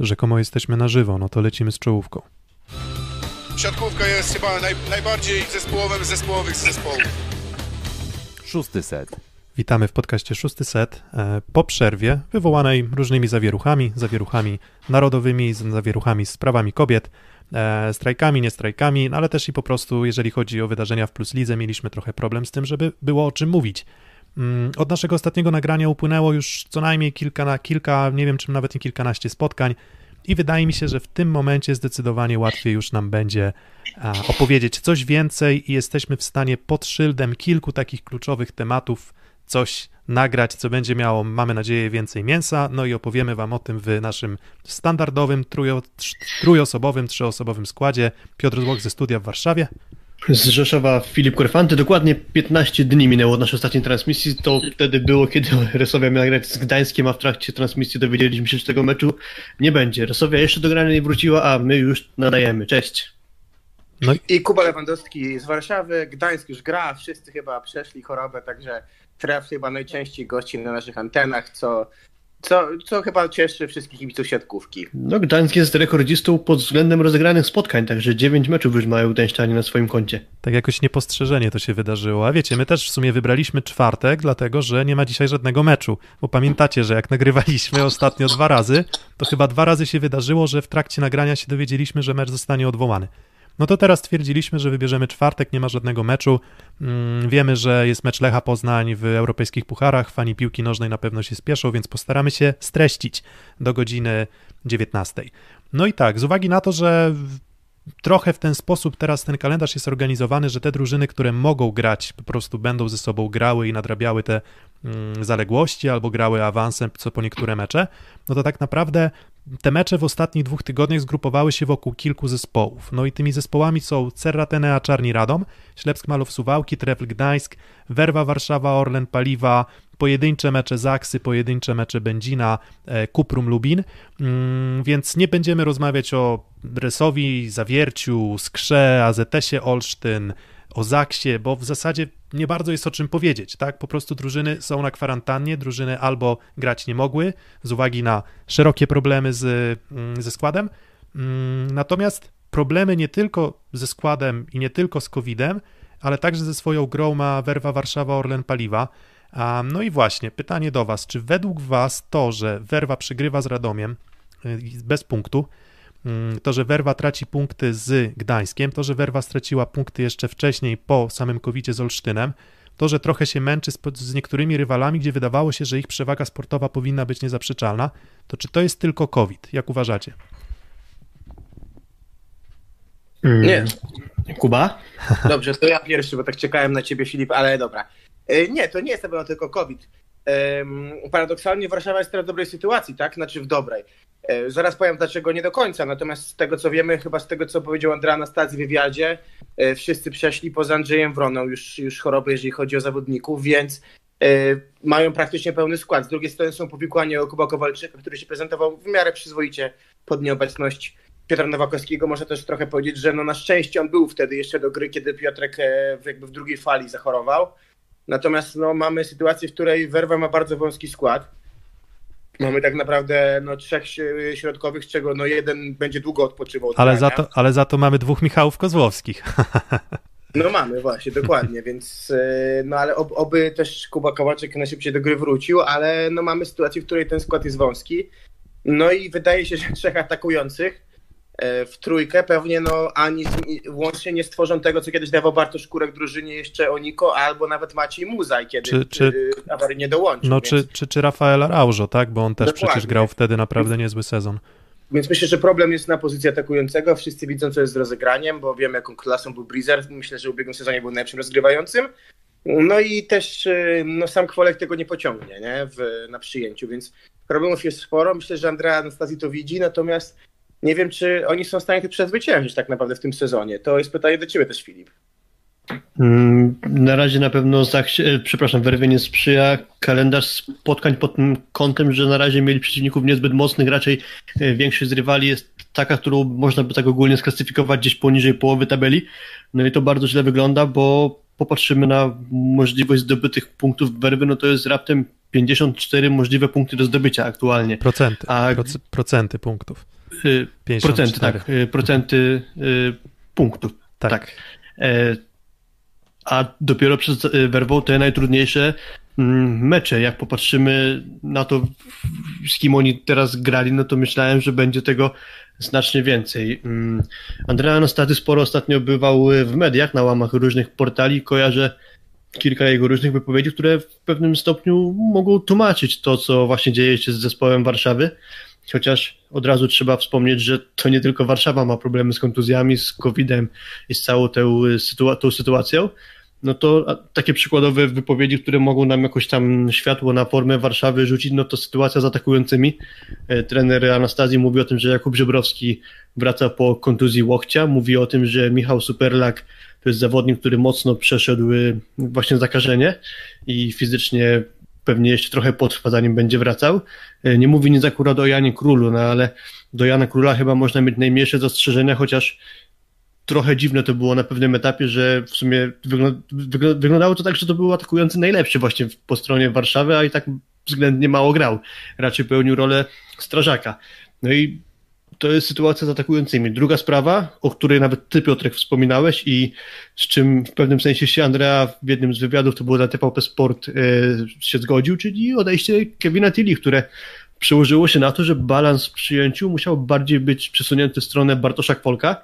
Rzekomo jesteśmy na żywo, no to lecimy z czołówką. Siatkówka jest chyba naj, najbardziej zespołowym z zespołowych zespołów. Szósty set. Witamy w podcaście Szósty Set e, po przerwie wywołanej różnymi zawieruchami, zawieruchami narodowymi, zawieruchami z prawami kobiet, e, strajkami, nie strajkami, no ale też i po prostu, jeżeli chodzi o wydarzenia w Plus Lidze, mieliśmy trochę problem z tym, żeby było o czym mówić. Mm, od naszego ostatniego nagrania upłynęło już co najmniej kilka, na kilka, nie wiem czym nawet nie kilkanaście spotkań i wydaje mi się, że w tym momencie zdecydowanie łatwiej już nam będzie opowiedzieć coś więcej i jesteśmy w stanie pod szyldem kilku takich kluczowych tematów coś nagrać, co będzie miało, mamy nadzieję, więcej mięsa, no i opowiemy Wam o tym w naszym standardowym trujo, trójosobowym, trzyosobowym składzie. Piotr Złoch ze studia w Warszawie. Z Rzeszowa Filip Korfanty. Dokładnie 15 dni minęło od naszej ostatniej transmisji. To wtedy było, kiedy Resowia miała grać z Gdańskiem, a w trakcie transmisji dowiedzieliśmy się, że tego meczu nie będzie. Resowia jeszcze do grania nie wróciła, a my już nadajemy. Cześć. No i... I Kuba Lewandowski z Warszawy, Gdańsk już gra, wszyscy chyba przeszli chorobę, także tref chyba najczęściej gości na naszych antenach, co, co, co chyba cieszy wszystkich kibiców siatkówki. No Gdańsk jest rekordzistą pod względem rozegranych spotkań, także 9 meczów już mają Gdańszczanie na swoim koncie. Tak jakoś niepostrzeżenie to się wydarzyło, a wiecie, my też w sumie wybraliśmy czwartek, dlatego, że nie ma dzisiaj żadnego meczu, bo pamiętacie, że jak nagrywaliśmy ostatnio dwa razy, to chyba dwa razy się wydarzyło, że w trakcie nagrania się dowiedzieliśmy, że mecz zostanie odwołany. No to teraz stwierdziliśmy, że wybierzemy czwartek, nie ma żadnego meczu. Mm, wiemy, że jest mecz Lecha Poznań w europejskich pucharach. Fani piłki nożnej na pewno się spieszą, więc postaramy się streścić do godziny 19. No i tak, z uwagi na to, że trochę w ten sposób teraz ten kalendarz jest organizowany, że te drużyny, które mogą grać, po prostu będą ze sobą grały i nadrabiały te mm, zaległości albo grały awansem co po niektóre mecze, no to tak naprawdę te mecze w ostatnich dwóch tygodniach zgrupowały się wokół kilku zespołów. No i tymi zespołami są Cerratenea Czarni Radom, Ślepsk Malów Suwałki, Trefl Gdańsk, Werwa Warszawa, Orlen Paliwa, pojedyncze mecze Zaksy, pojedyncze mecze Będzina, e, Kuprum Lubin, mm, więc nie będziemy rozmawiać o Resowi, Zawierciu, Skrze, AZS-ie Olsztyn, o Zaksie, bo w zasadzie nie bardzo jest o czym powiedzieć, tak? Po prostu drużyny są na kwarantannie, drużyny albo grać nie mogły z uwagi na szerokie problemy z, mm, ze składem, mm, natomiast problemy nie tylko ze składem i nie tylko z COVID-em, ale także ze swoją grą ma Werwa Warszawa Orlen Paliwa. No i właśnie, pytanie do Was, czy według Was to, że Werwa przegrywa z Radomiem y, bez punktu, to, że Werwa traci punkty z Gdańskiem, to, że Werwa straciła punkty jeszcze wcześniej po samym covidzie z Olsztynem, to, że trochę się męczy z, z, niektórymi rywalami, gdzie wydawało się, że ich przewaga sportowa powinna być niezaprzeczalna, to czy to jest tylko COVID? Jak uważacie? Mm. Nie. Kuba? Dobrze, to ja pierwszy, bo tak czekałem na ciebie, Filip, ale dobra. E, nie, to nie jest na pewno tylko COVID. Paradoksalnie Warszawa jest teraz w dobrej sytuacji, tak? Znaczy w dobrej. E, zaraz powiem dlaczego nie do końca, natomiast z tego co wiemy, chyba z tego co powiedział Andrea Anastazji w wywiadzie, e, wszyscy przeszli poza Andrzejem Wroną już, już choroby, jeżeli chodzi o zawodników, więc e, mają praktycznie pełny skład. Z drugiej strony są powikłania o Kuba Kowalczyka, który się prezentował w miarę przyzwoicie pod nieobecność Piotra Nowakowskiego. Można też trochę powiedzieć, że no na szczęście on był wtedy jeszcze do gry, kiedy Piotrek jakby w drugiej fali zachorował. Natomiast no, mamy sytuację, w której Werwa ma bardzo wąski skład Mamy tak naprawdę no, trzech środkowych, z czego no, jeden będzie długo odpoczywał. Ale za, to, ale za to mamy dwóch Michałów Kozłowskich. No mamy, właśnie, dokładnie, więc e, no ale ob, oby też Kuba Kowaczek najszybciej do gry wrócił, ale no mamy sytuację, w której ten skład jest wąski. No i wydaje się, że trzech atakujących w trójkę pewnie no ani łącznie nie stworzą tego, co kiedyś dawał Bartosz Kurek drużynie jeszcze Oniko, albo nawet Maciej Muzaj, kiedy czy, czy, awaryjnie dołączył. No więc... czy, czy, czy Rafael Araujo, tak? Bo on też Dokładnie. przecież grał wtedy naprawdę niezły sezon. Więc myślę, że problem jest na pozycji atakującego. Wszyscy widzą, co jest z rozegraniem, bo wiemy, jaką klasą był Breezer. Myślę, że w ubiegłym sezonie był najlepszym rozgrywającym. No i też y, no, sam Kwolek tego nie pociągnie nie? W, na przyjęciu, więc problemów jest sporo. Myślę, że Andrea Anastazji to widzi, natomiast nie wiem, czy oni są w stanie to przezwyciężyć tak naprawdę w tym sezonie. To jest pytanie do ciebie też, Filip. Mm, na razie na pewno, e, przepraszam, werwie nie sprzyja kalendarz spotkań pod tym kątem, że na razie mieli przeciwników niezbyt mocnych, raczej e, większość z rywali jest taka, którą można by tak ogólnie sklasyfikować gdzieś poniżej połowy tabeli. No i to bardzo źle wygląda, bo popatrzymy na możliwość zdobytych punktów werwy, no to jest raptem 54 możliwe punkty do zdobycia aktualnie. Procenty, A- proc- procenty punktów. 54. Procenty, tak. y, Procenty y, punktów. Tak. Tak. E, A dopiero przez y, werwą te najtrudniejsze mm, mecze. Jak popatrzymy na to, z kim oni teraz grali, no to myślałem, że będzie tego znacznie więcej. Mm, Andrea Anastady sporo ostatnio bywał w mediach, na łamach różnych portali. Kojarzę kilka jego różnych wypowiedzi, które w pewnym stopniu mogą tłumaczyć to, co właśnie dzieje się z zespołem Warszawy. Chociaż od razu trzeba wspomnieć, że to nie tylko Warszawa ma problemy z kontuzjami, z COVID-em i z całą tą, sytua- tą sytuacją. No to takie przykładowe wypowiedzi, które mogą nam jakoś tam światło na formę Warszawy rzucić, no to sytuacja z atakującymi. E, Trener Anastazji mówi o tym, że Jakub Żebrowski wraca po kontuzji łokcia. Mówi o tym, że Michał Superlak to jest zawodnik, który mocno przeszedł y, właśnie zakażenie i fizycznie pewnie jeszcze trochę potrwa, zanim będzie wracał. E, Nie mówi nic akurat o Janie Królu, no ale do Jana Króla chyba można mieć najmniejsze zastrzeżenia, chociaż trochę dziwne to było na pewnym etapie, że w sumie wyglą- wyglą- wyglądało to tak, że to był atakujący najlepszy właśnie po stronie Warszawy, a i tak względnie mało grał. Raczej pełnił rolę strażaka. No i to jest sytuacja z atakującymi. Druga sprawa, o której nawet ty, Piotrek, wspominałeś i z czym w pewnym sensie się Andrea w jednym z wywiadów, to było dla TVP Sport, e, się zgodził, czyli odejście Kevina Tilly, które przełożyło się na to, że balans w przyjęciu musiał bardziej być przesunięty w stronę Bartosza Kwolka.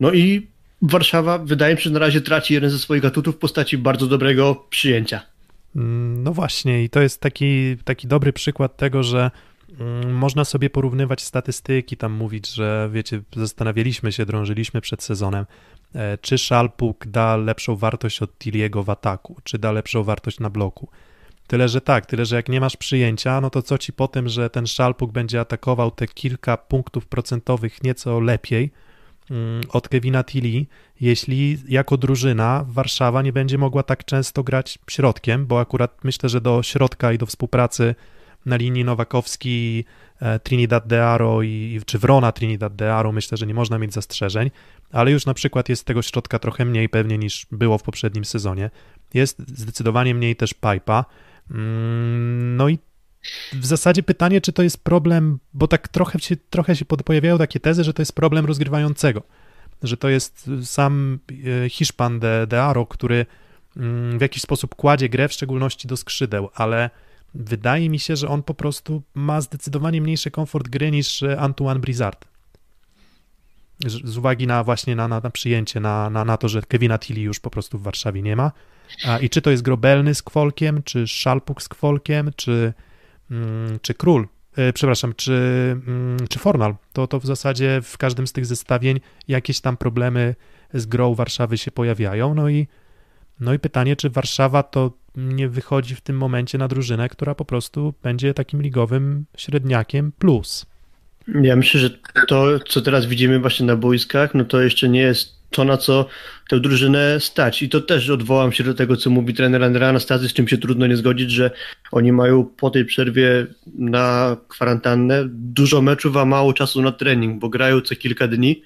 No i Warszawa, wydaje mi się, że na razie traci jeden ze swoich atutów w postaci bardzo dobrego przyjęcia. No właśnie, i to jest taki, taki dobry przykład tego, że można sobie porównywać statystyki, tam mówić, że wiecie, zastanawialiśmy się, drążyliśmy przed sezonem, e, czy Szalpuk da lepszą wartość od Tiliego w ataku, czy da lepszą wartość na bloku. Tyle, że tak, tyle, że jak nie masz przyjęcia, no to co ci po tym, że ten Szalpuk będzie atakował te kilka punktów procentowych nieco lepiej mm, od Kevina Tilly, jeśli jako drużyna Warszawa nie będzie mogła tak często grać środkiem, bo akurat myślę, że do środka i do współpracy na linii Nowakowski, e, Trinidad de Aro i, czy Wrona Trinidad de Aro myślę, że nie można mieć zastrzeżeń, ale już na przykład jest tego środka trochę mniej pewnie niż było w poprzednim sezonie. Jest zdecydowanie mniej też Pipa. Mm, No i w zasadzie pytanie, czy to jest problem, bo tak trochę się, trochę się pojawiają takie tezy, że to jest problem rozgrywającego, że to jest sam e, Hiszpan de, de Aro, który mm, w jakiś sposób kładzie grę, w szczególności do skrzydeł, ale wydaje mi się, że on po prostu ma zdecydowanie mniejszy komfort gry niż e, Antoine Brizard. Z uwagi na właśnie na, na, na przyjęcie, na, na, na to, że Kevina Tilly już po prostu w Warszawie nie ma. A, I czy to jest Grobelny z Kwolkiem, czy Szalpuk z Kwolkiem, czy, mm, czy Król, e, przepraszam, czy, mm, czy Fornal, to, to w zasadzie w każdym z tych zestawień jakieś tam problemy z grą Warszawy się pojawiają. No i, no i pytanie, czy Warszawa to nie wychodzi w tym momencie na drużynę, która po prostu będzie takim ligowym średniakiem plus. Ja myślę, że to, co teraz widzimy właśnie na boiskach, no to jeszcze nie jest to, na co tę drużynę stać. I to też odwołam się do tego, co mówi trener Andrea Anastazji, z czym się trudno nie zgodzić, że oni mają po tej przerwie na kwarantannę dużo meczów, a mało czasu na trening, bo grają co kilka dni.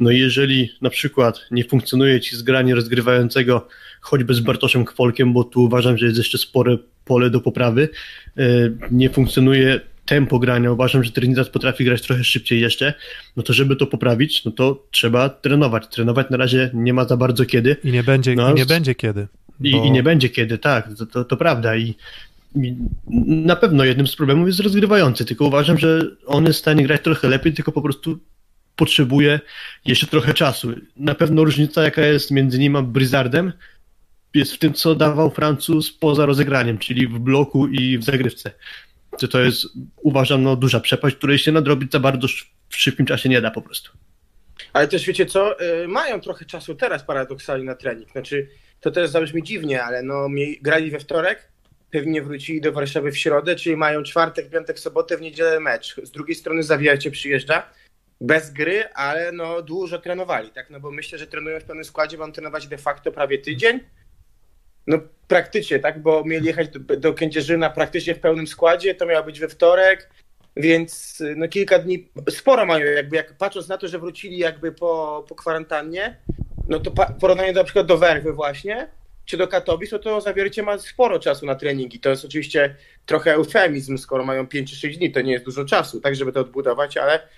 No i jeżeli na przykład nie funkcjonuje ci zgranie rozgrywającego choćby z Bartoszem Kwolkiem, bo tu uważam, że jest jeszcze spore pole do poprawy, yy, nie funkcjonuje tempo grania, uważam, że Trinidad potrafi grać trochę szybciej jeszcze, no to żeby to poprawić, no to trzeba trenować. Trenować na razie nie ma za bardzo kiedy I nie będzie, No, i nie będzie kiedy. i, bo- i nie będzie kiedy, tak, to, to, to prawda i, i na pewno jednym z problemów jest rozgrywający, tylko uważam, że on jest w stanie grać trochę lepiej, tylko po prostu potrzebuje jeszcze trochę czasu. Na pewno różnica jaka jest między nim a Blizzardem jest w tym, co dawał Francuz poza rozegraniem, czyli w bloku i w zagrywce. To, to jest, uważam, no, duża przepaść, której się nadrobić za bardzo w szybkim czasie nie da po prostu. Ale też wiecie co, y, mają trochę czasu teraz paradoksalnie na trening. Znaczy, to też zabrzmi dziwnie, ale no grali we wtorek, pewnie wrócili do Warszawy w środę, czyli mają czwartek, piątek, sobotę, w niedzielę mecz. Z drugiej strony Zawijacie przyjeżdża bez gry, ale no dużo trenowali, tak? No bo myślę, że trenują w pełnym składzie, będą trenować de facto prawie tydzień. No praktycznie, tak? Bo mieli jechać do, do Kędzierzyna praktycznie w pełnym składzie, to miało być we wtorek, więc no kilka dni, sporo mają jakby, jak patrząc na to, że wrócili jakby po, po kwarantannie, no to pa, porównanie do, na przykład do Werwy właśnie, czy do Katowic, to, to Zawiercie ma sporo czasu na treningi. To jest oczywiście trochę eufemizm, skoro mają 5 czy 6 dni, to nie jest dużo czasu, tak, żeby to odbudować, ale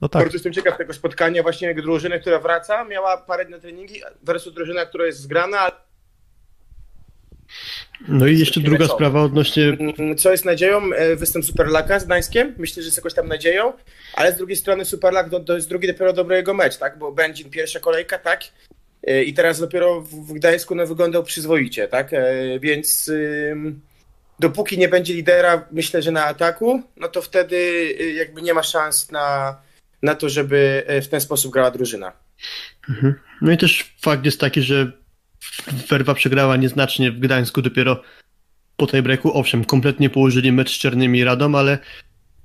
No tak, bardzo jestem ciekaw tego spotkania właśnie drużyny, która wraca, miała parę dni na treningi versus drużyna, która jest zgrana, No i jeszcze druga meczowe. sprawa odnośnie Mm, Co jest nadzieją? E, Występ Superlaka z Gdańskiem. Myślę, że jest jakoś tam nadzieją, ale z drugiej strony Superlak to, to jest drugi dopiero dobry jego mecz, tak? Bo Będzin pierwsza kolejka, tak? E, I teraz dopiero w Gdańsku no, wyglądał przyzwoicie, tak? E, Więc dopóki nie będzie lidera, myślę, że na ataku, no to wtedy y, jakby nie ma szans na, na to, żeby w ten sposób grała drużyna. No i też fakt jest taki, że Werwa przegrała nieznacznie w Gdańsku dopiero po tej breaku. Owszem, kompletnie położyli mecz z Czernymi Radom, ale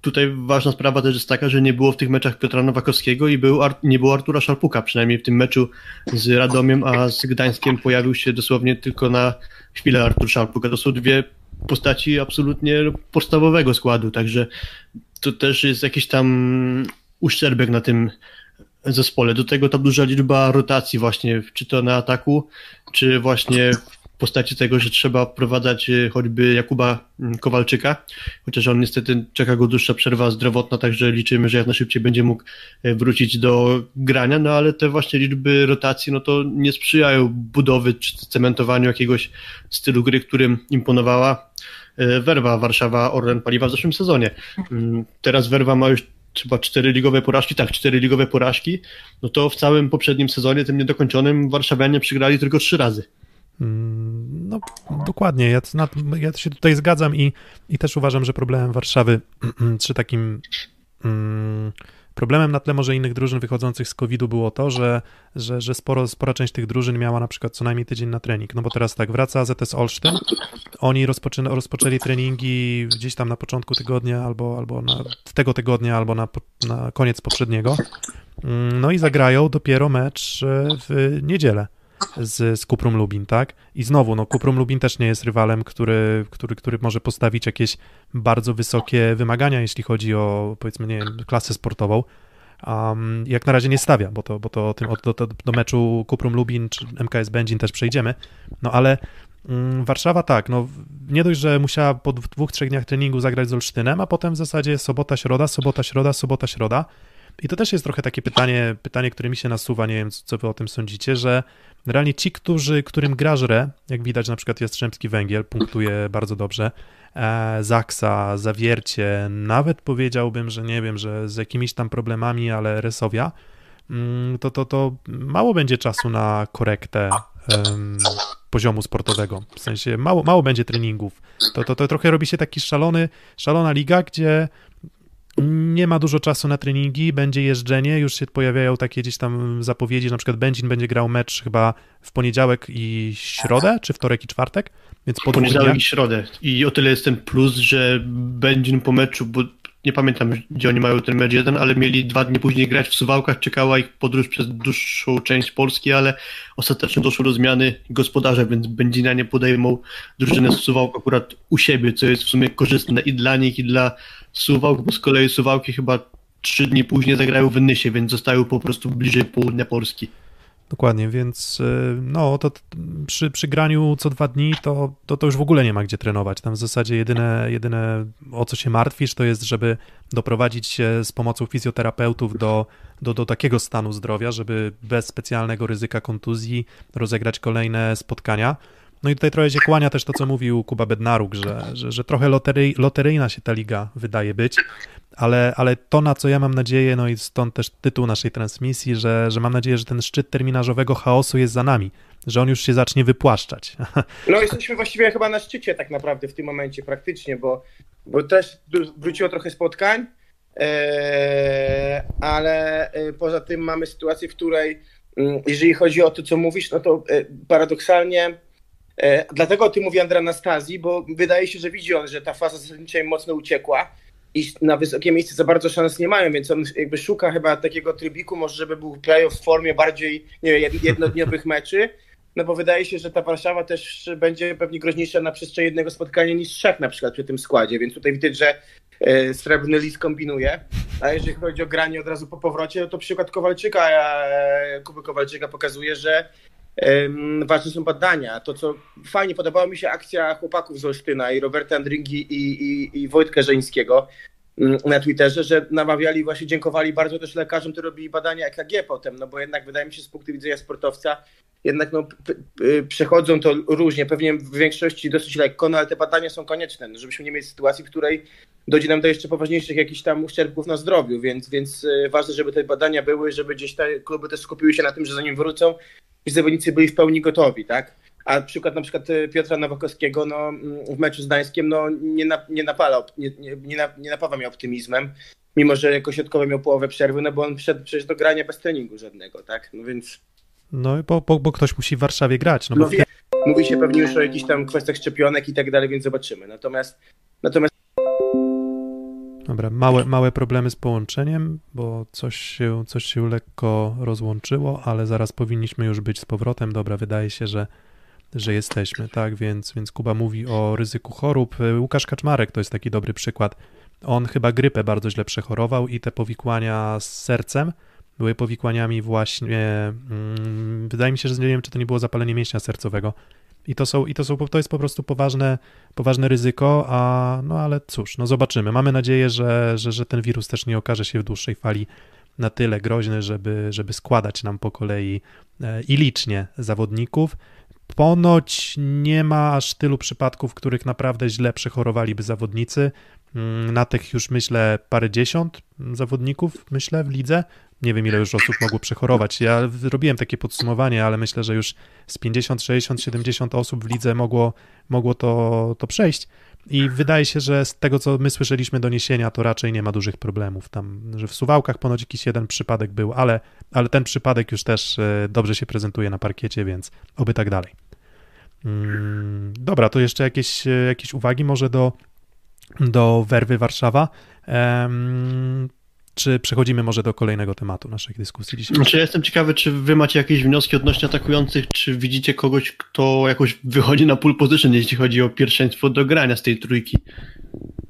tutaj ważna sprawa też jest taka, że nie było w tych meczach Piotra Nowakowskiego i był Ar- nie było Artura Szarpuka, przynajmniej w tym meczu z Radomiem, a z Gdańskiem pojawił się dosłownie tylko na chwilę Artur Szarpuk. A to są dwie postaci absolutnie podstawowego składu, także to też jest jakiś tam uszczerbek na tym zespole. Do tego ta duża liczba rotacji właśnie, czy to na ataku, czy właśnie w postaci tego, że trzeba wprowadzać e, choćby Jakuba mm, Kowalczyka, chociaż on niestety czeka go dłuższa przerwa zdrowotna, także liczymy, że jak najszybciej będzie mógł e, wrócić do grania, no ale te właśnie liczby rotacji, no to nie sprzyjają budowy czy cementowaniu jakiegoś stylu gry, którym imponowała e, Werwa Warszawa Orlen Paliwa w zeszłym sezonie. Mm, Teraz Werwa ma już chyba cztery ligowe porażki, tak, cztery ligowe porażki, no to w całym poprzednim sezonie, tym niedokończonym, Warszawianie przegrali tylko trzy razy. Mm, No, dokładnie. Ja, ja się tutaj zgadzam i, i też uważam, że problemem Warszawy, czy takim mm, problemem na tle może innych drużyn wychodzących z COVID-u było to, że, że, że sporo, spora część tych drużyn miała na przykład co najmniej tydzień na trening. No bo teraz tak, wraca ZS Olsztyn, oni rozpoczęli treningi gdzieś tam na początku tygodnia albo, albo na, tego tygodnia, albo na, na koniec poprzedniego. Mm, No i zagrają dopiero mecz e, w niedzielę z, z Kuprum Lubin, tak? I znowu, no Kuprum Lubin też nie jest rywalem, który, który, który może postawić jakieś bardzo wysokie wymagania, jeśli chodzi o, powiedzmy, nie wiem, klasę sportową. Um, jak na razie nie stawia, bo to, bo to tym, do, do, do meczu Kuprum Lubin czy MKS Będzin też przejdziemy. No ale mm, Warszawa tak, no nie dość, że musiała po dwóch, trzech dniach treningu zagrać z Olsztynem, a potem w zasadzie sobota, środa, sobota, środa, sobota, środa. I to też jest trochę takie pytanie, pytanie, które mi się nasuwa, nie wiem, co wy o tym sądzicie, że realnie ci, którzy, którym gra żre, jak widać na przykład Jastrzębski Węgiel, punktuje bardzo dobrze, e, Zaksa, Zawiercie, nawet powiedziałbym, że nie wiem, że z jakimiś tam problemami, ale Resowia, mm, to, to, to mało będzie czasu na korektę em, poziomu sportowego. W sensie mało, mało będzie treningów. To, to, to trochę robi się taki szalony, szalona liga, gdzie nie ma dużo czasu na treningi, będzie jeżdżenie, już się pojawiają takie gdzieś tam zapowiedzi, na przykład Będzin będzie grał mecz chyba w poniedziałek i środę, czy wtorek i czwartek, więc po Poniedziałek dniach. i środę. I o tyle jest ten plus, że będzie po meczu, bo nie pamiętam, gdzie oni mają ten mecz jeden, ale mieli dwa dni później grać w Suwałkach, czekała ich podróż przez dłuższą część Polski, ale ostatecznie doszło do zmiany gospodarza, więc Będzinianie podejmą drużynę z Suwałk akurat u siebie, co jest w sumie korzystne i dla nich, i dla Suwałk, bo z kolei Suwałki chyba trzy dni później zagrają w Nysie, więc zostają po prostu bliżej południa Polski. Dokładnie, więc y, no to przy, przy graniu co dwa dni to, to, to już w ogóle nie ma gdzie trenować. Tam w zasadzie jedyne, jedyne o co się martwisz to jest, żeby doprowadzić się z pomocą fizjoterapeutów do, do, do takiego stanu zdrowia, żeby bez specjalnego ryzyka kontuzji rozegrać kolejne spotkania. No i tutaj trochę się kłania też to, co mówił Kuba Bednaruk, że, że, że trochę lotery, loteryjna się ta liga wydaje być, ale, ale to, na co ja mam nadzieję, no i stąd też tytuł naszej transmisji, że, że mam nadzieję, że ten szczyt terminarzowego chaosu jest za nami, że on już się zacznie wypłaszczać. No jesteśmy właściwie chyba na szczycie tak naprawdę w tym momencie praktycznie, bo, bo też wróciło trochę spotkań, e, ale e, poza tym mamy sytuację, w której mm, jeżeli chodzi o to, co mówisz, no to e, paradoksalnie dlatego o tym mówi Andra Anastazji, bo wydaje się, że widzi on, że ta faza zasadnicza im mocno uciekła i na wysokie miejsce za bardzo szans nie mają, więc on jakby szuka chyba takiego trybiku, może żeby był playoff w formie bardziej nie wiem, jed- jednodniowych meczy, no bo wydaje się, że ta Warszawa też będzie pewnie groźniejsza na przestrzeni jednego spotkania niż trzech na przykład przy tym składzie, więc tutaj widać, że e, Srebrny Lis kombinuje. A jeżeli chodzi o granie od razu po powrocie, no to przykład Kowalczyka, e, Kuby Kowalczyka pokazuje, że ważne są badania. To, co fajnie podobała mi się akcja chłopaków z Olsztyna i Roberta Andringi i, i, i Wojtka Żeńskiego na Twitterze, że namawiali, właśnie dziękowali bardzo też lekarzom, którzy robili badania EKG potem, no bo jednak wydaje mi się z punktu widzenia sportowca, jednak no, p- przechodzą to różnie, pewnie w większości dosyć lekko, no ale te badania są konieczne, no, żebyśmy nie mieli sytuacji, w której dojdzie nam do jeszcze poważniejszych jakichś tam uszczerbków na zdrowiu, więc, więc e, ważne, żeby te badania były, żeby gdzieś te kluby też skupiły się na tym, że zanim wrócą, i zawodnicy byli w pełni gotowi, tak? A przykład na przykład e, Piotra Nowakowskiego no, mm, w meczu z Gdańskiem no, nie, na, nie, napala, nie, nie, nie, na, nie napawa mnie optymizmem, mimo że jako środkowy miał połowę przerwy, no bo on wszedł przecież do grania bez treningu żadnego, tak? No więc No bo, bo, bo ktoś musi w Warszawie grać. No bo no, wie, mówi się pewnie już o jakichś tam kwestiach szczepionek i tak dalej, więc zobaczymy. Natomiast, natomiast Dobra, małe, małe problemy z połączeniem, bo coś się, coś się lekko rozłączyło, ale zaraz powinniśmy już być z powrotem. Dobra, wydaje się, że, że jesteśmy, tak? Więc, więc Kuba mówi o ryzyku chorób. Łukasz Kaczmarek to jest taki dobry przykład. On chyba grypę bardzo źle przechorował i te powikłania z sercem były powikłaniami właśnie. Mm, wydaje mi się, że nie wiem, czy to nie było zapalenie mięśnia sercowego. I to, są, i to, są, to jest po prostu poważne, poważne ryzyko, a no ale cóż, no zobaczymy. Mamy nadzieję, że, że, że ten wirus też nie okaże się w dłuższej fali na tyle groźny, żeby, żeby składać nam po kolei e, i licznie zawodników. Ponoć nie ma aż tylu przypadków, w których naprawdę źle przechorowaliby zawodnicy. Mm, Na tych już myślę parędziesiąt zawodników, myślę, w lidze. Nie wiem, ile już osób mogło przechorować. Ja robiłem takie podsumowanie, ale myślę, że już z 50, 60, 70 osób w lidze mogło, mogło to, to przejść. I wydaje się, że z tego, co my słyszeliśmy doniesienia, to raczej nie ma dużych problemów. Tam, że w Suwałkach ponoć jakiś jeden przypadek był, ale, ale ten przypadek już też e, dobrze się prezentuje na parkiecie, więc oby tak dalej. Mm, Dobra, to jeszcze jakieś, e, jakieś uwagi może do, do Werwy Warszawa. Czy przechodzimy może do kolejnego tematu naszej dyskusji dzisiaj? Znaczy, ja jestem ciekawy, czy wy macie jakieś wnioski odnośnie atakujących, czy widzicie kogoś, kto jakoś wychodzi na pole position, jeśli chodzi o pierwszeństwo do grania z tej trójki.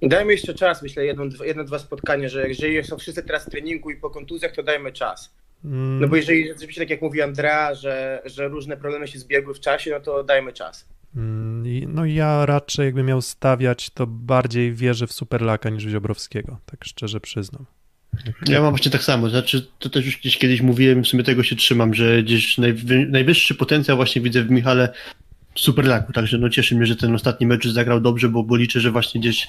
dajmy jeszcze czas, myślę, jedno, dwa- jedno, dwa spotkania, że jeżeli są wszyscy teraz w treningu i po kontuzjach, to dajmy czas. Mm, No bo jeżeli rzeczywiście, tak jak mówi Andrea, że, że różne problemy się zbiegły w czasie, no to dajmy czas. Mm, i- No ja raczej jakbym miał stawiać, to bardziej wierzę w Superlaka niż w Ziobrowskiego, tak szczerze przyznam. Ja mam właśnie tak samo, znaczy to też już gdzieś kiedyś mówiłem, w sumie tego się trzymam, że gdzieś najwy, najwyższy potencjał właśnie widzę w Michale Superlaku, także no cieszy mnie, że ten ostatni mecz zagrał dobrze, bo, bo liczę, że właśnie gdzieś,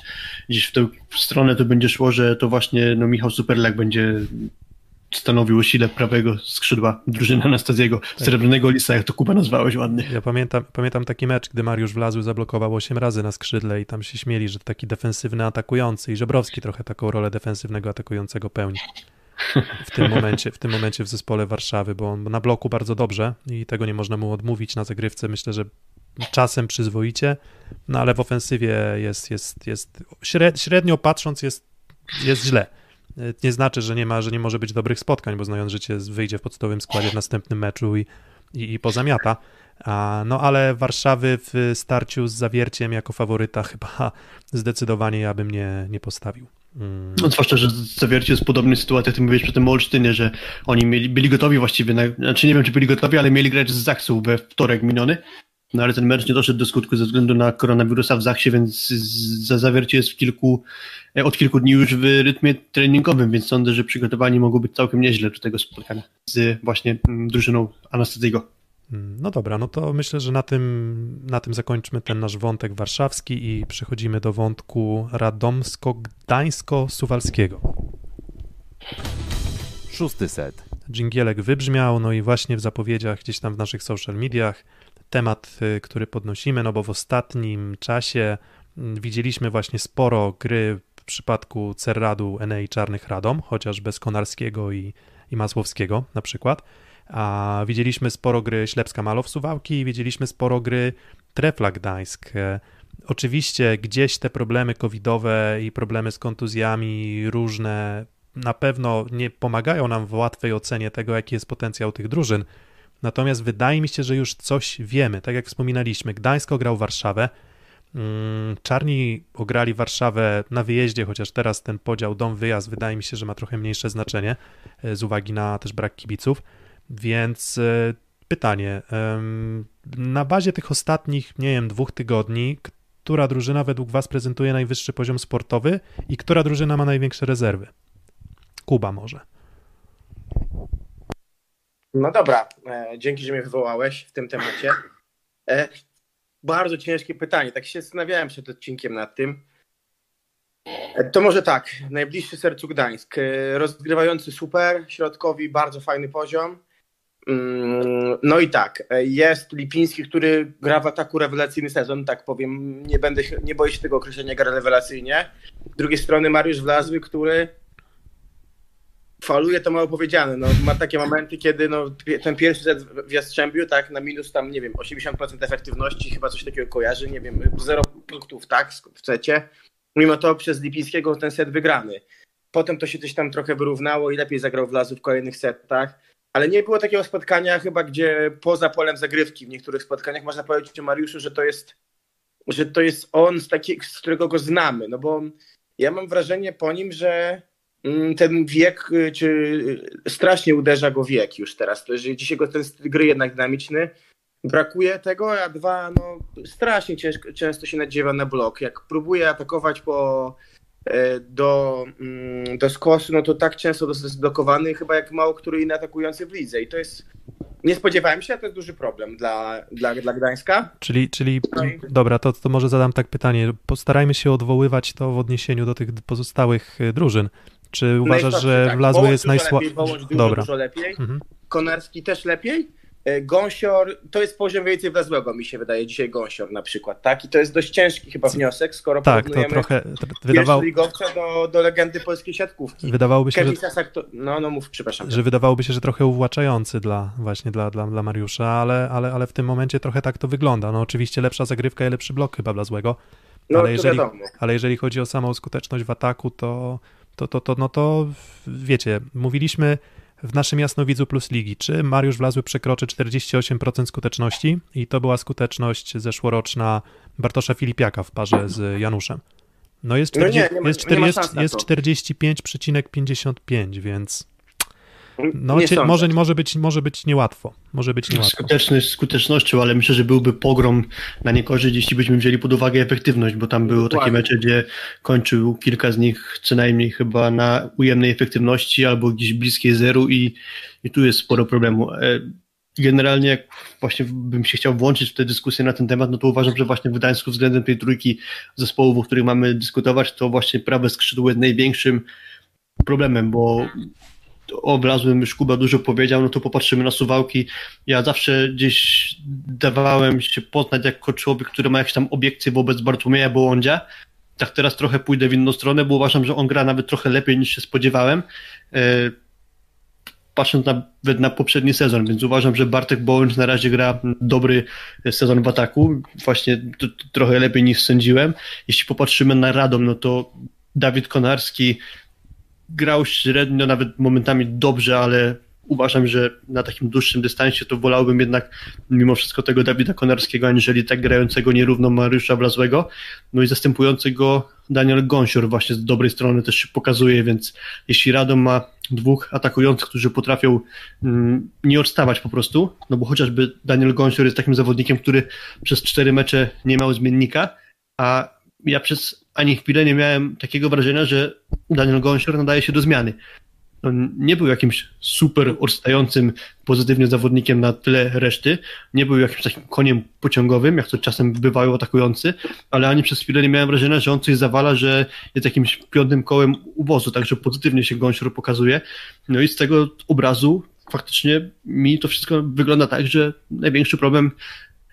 gdzieś w tę stronę to będzie szło, że to właśnie no Michał Superlak będzie stanowił sile prawego skrzydła drużyny Anastazjego, srebrnego lisa, jak to Kuba nazwałeś ładnie. Ja pamiętam, pamiętam taki mecz, gdy Mariusz Wlazły zablokował 8 razy na skrzydle i tam się śmieli, że taki defensywny atakujący i Żebrowski trochę taką rolę defensywnego atakującego pełni w tym momencie, w tym momencie w zespole Warszawy, bo on na bloku bardzo dobrze i tego nie można mu odmówić na zagrywce. Myślę, że czasem przyzwoicie, no ale w ofensywie jest, jest, jest śred, średnio patrząc jest, jest źle. Nie znaczy, że nie ma, że nie może być dobrych spotkań, bo znając życie wyjdzie w podstawowym składzie w następnym meczu i, i, i pozamiata. A, no ale Warszawy w starciu z Zawierciem jako faworyta chyba zdecydowanie ja bym nie, nie postawił. Mm. No, zwłaszcza, że Zawiercie jest sytuacji, jak ty mówiłeś przy tym Olsztynie, że oni mieli, byli gotowi właściwie, na, znaczy nie wiem, czy byli gotowi, ale mieli grać z Zaksą we wtorek miniony, no ale ten mecz nie doszedł do skutku ze względu na koronawirusa w Zaksie, więc za Zawiercie jest w kilku, e, od kilku dni już w rytmie treningowym, więc sądzę, że przygotowani mogą być całkiem nieźle do tego spotkania z właśnie mm, drużyną Anastazjego. Mm, No dobra, no to myślę, że na tym, na tym zakończmy ten nasz wątek warszawski i przechodzimy do wątku radomsko-gdańsko-suwalskiego. Szósty set. Dżingielek wybrzmiał, no i właśnie w zapowiedziach gdzieś tam w naszych social mediach temat, y, który podnosimy, no bo w ostatnim czasie mm, widzieliśmy właśnie sporo gry w przypadku Cerradu, Enei Czarnych Radom, chociaż bez Konarskiego i, i Masłowskiego na przykład, a widzieliśmy sporo gry Ślepska Malow Suwałki widzieliśmy sporo gry Trefla Gdańsk. E, Oczywiście gdzieś te problemy covidowe i problemy z kontuzjami różne na pewno nie pomagają nam w łatwej ocenie tego, jaki jest potencjał tych drużyn. Natomiast wydaje mi się, że już coś wiemy. Tak jak wspominaliśmy, Gdańsk grał Warszawę. Mm, Czarni ograli Warszawę na wyjeździe, chociaż teraz ten podział dom-wyjazd wydaje mi się, że ma trochę mniejsze znaczenie e, z uwagi na też brak kibiców. Więc e, pytanie. Na bazie tych ostatnich, nie wiem, dwóch tygodni, która drużyna według Was prezentuje najwyższy poziom sportowy i która drużyna ma największe rezerwy? Kuba może. No dobra, e, dzięki, że mnie wywołałeś w tym temacie. E, bardzo ciężkie pytanie, tak się zastanawiałem przed odcinkiem nad tym. E, to może tak, najbliższy sercu Gdańsk. Rozgrywający super, środkowi bardzo fajny poziom. Mm, No i tak, jest Lipiński, który gra w ataku rewelacyjny sezon, tak powiem, nie, będę, nie boję się tego określenia, gra rewelacyjnie. Z drugiej strony Mariusz Wlazły, który faluje to mało powiedziane. No, ma takie momenty, kiedy no, ten pierwszy set w Jastrzębiu, tak, na minus tam, nie wiem, 80% efektywności, chyba coś takiego kojarzy, nie wiem, 0 punktów, tak, w secie. Mimo to przez Lipińskiego ten set wygrany. Potem to się coś tam trochę wyrównało i lepiej zagrał Wlazu w kolejnych setach. Ale nie było takiego spotkania chyba, gdzie poza polem zagrywki w niektórych spotkaniach można powiedzieć o Mariuszu, że to jest, że to jest on, z, z którego go znamy. No bo ja mam wrażenie po nim, że ten wiek, y, czy y, strasznie uderza go wiek już teraz. To, że dzisiaj go ten gry jednak dynamiczny. Brakuje tego, a dwa, no strasznie ciężko, często się nadziewa na blok. Jak próbuje atakować po, e, do, mm, do skosu, no to tak często jest zblokowany, chyba jak mało który inny atakujący w lidze. I to jest, nie spodziewałem się, a to jest duży problem dla, dla, dla Gdańska. Czyli, czyli No dobra, to, to może zadam tak pytanie. Postarajmy się odwoływać to w odniesieniu do tych pozostałych y, drużyn. Czy uważasz, Najsłabszy, że tak. Wlazły Wołosz jest najsłabszy? Dobra. dużo lepiej. Mhm. Konarski też lepiej. E, Gąsior, to jest poziom więcej Wlazłego, mi się wydaje, dzisiaj Gąsior na przykład, tak? I to jest dość ciężki chyba wniosek, skoro Tak, to trochę tr- wydawał, pierwszoligowca do, do legendy polskiej siatkówki. wydawałoby się, że to... No, no mów, przepraszam. że wydawałoby się, że trochę uwłaczający dla właśnie dla, dla, dla Mariusza, ale, ale, ale w tym momencie trochę tak to wygląda. No oczywiście lepsza zagrywka i lepszy blok chyba dla złego, no, ale jeżeli, wiadomo. ale jeżeli chodzi o samą skuteczność w ataku, to, to, to, to, no to wiecie, mówiliśmy w naszym Jasnowidzu Plus Ligi, czy Mariusz Wlazły przekroczy 48% skuteczności i to była skuteczność zeszłoroczna Bartosza Filipiaka w parze z Januszem. No jest, No nie, 40, nie ma- jest, nie ma 40, szans na jest to. 45,55, więc no, Nie sądzę. może, może, być, może być niełatwo. Może być niełatwo. Skuteczność skutecznością, ale myślę, że byłby pogrom na niekorzyść, jeśli byśmy wzięli pod uwagę efektywność, bo tam były takie Dokładnie. mecze, gdzie kończył kilka z nich co najmniej chyba na ujemnej efektywności albo gdzieś bliskiej zeru i, i tu jest sporo problemu. E, Generalnie jak właśnie bym się chciał włączyć w tę dyskusję na ten temat, no to uważam, że właśnie w Gdańsku względem tej trójki zespołów, o których mamy dyskutować, to właśnie prawe skrzydło jest największym problemem, bo o Wlazłym już Kuba dużo powiedział, no to popatrzymy na Suwałki. Ja zawsze gdzieś dawałem się poznać jako człowiek, który ma jakieś tam obiekcje wobec Bartłomieja Bołądzia. Tak teraz trochę pójdę w inną stronę, bo uważam, że on gra nawet trochę lepiej niż się spodziewałem. E, Patrząc nawet na poprzedni sezon, więc uważam, że Bartek Bołądź na razie gra dobry sezon w ataku, właśnie trochę lepiej niż sądziłem. Jeśli popatrzymy na Radom, no to Dawid Konarski grał średnio, nawet momentami dobrze, ale uważam, że na takim dłuższym dystansie to wolałbym jednak mimo wszystko tego Dawida Konarskiego, aniżeli tak grającego nierówno Mariusza Wlazłego. No i zastępującego Daniel Gąsior właśnie z dobrej strony też się pokazuje, więc jeśli Radom ma dwóch atakujących, którzy potrafią mm, nie odstawać po prostu, no bo chociażby Daniel Gąsior jest takim zawodnikiem, który przez cztery mecze nie miał zmiennika, a ja przez ani chwilę nie miałem takiego wrażenia, że Daniel Gąsior nadaje się do zmiany. On nie był jakimś super odstającym pozytywnie zawodnikiem na tyle reszty, nie był jakimś takim koniem pociągowym, jak to czasem bywają atakujący, ale ani przez chwilę nie miałem wrażenia, że on coś zawala, że jest jakimś piątym kołem uwozu, także pozytywnie się Gąsior pokazuje. No i z tego obrazu faktycznie mi to wszystko wygląda tak, że największy problem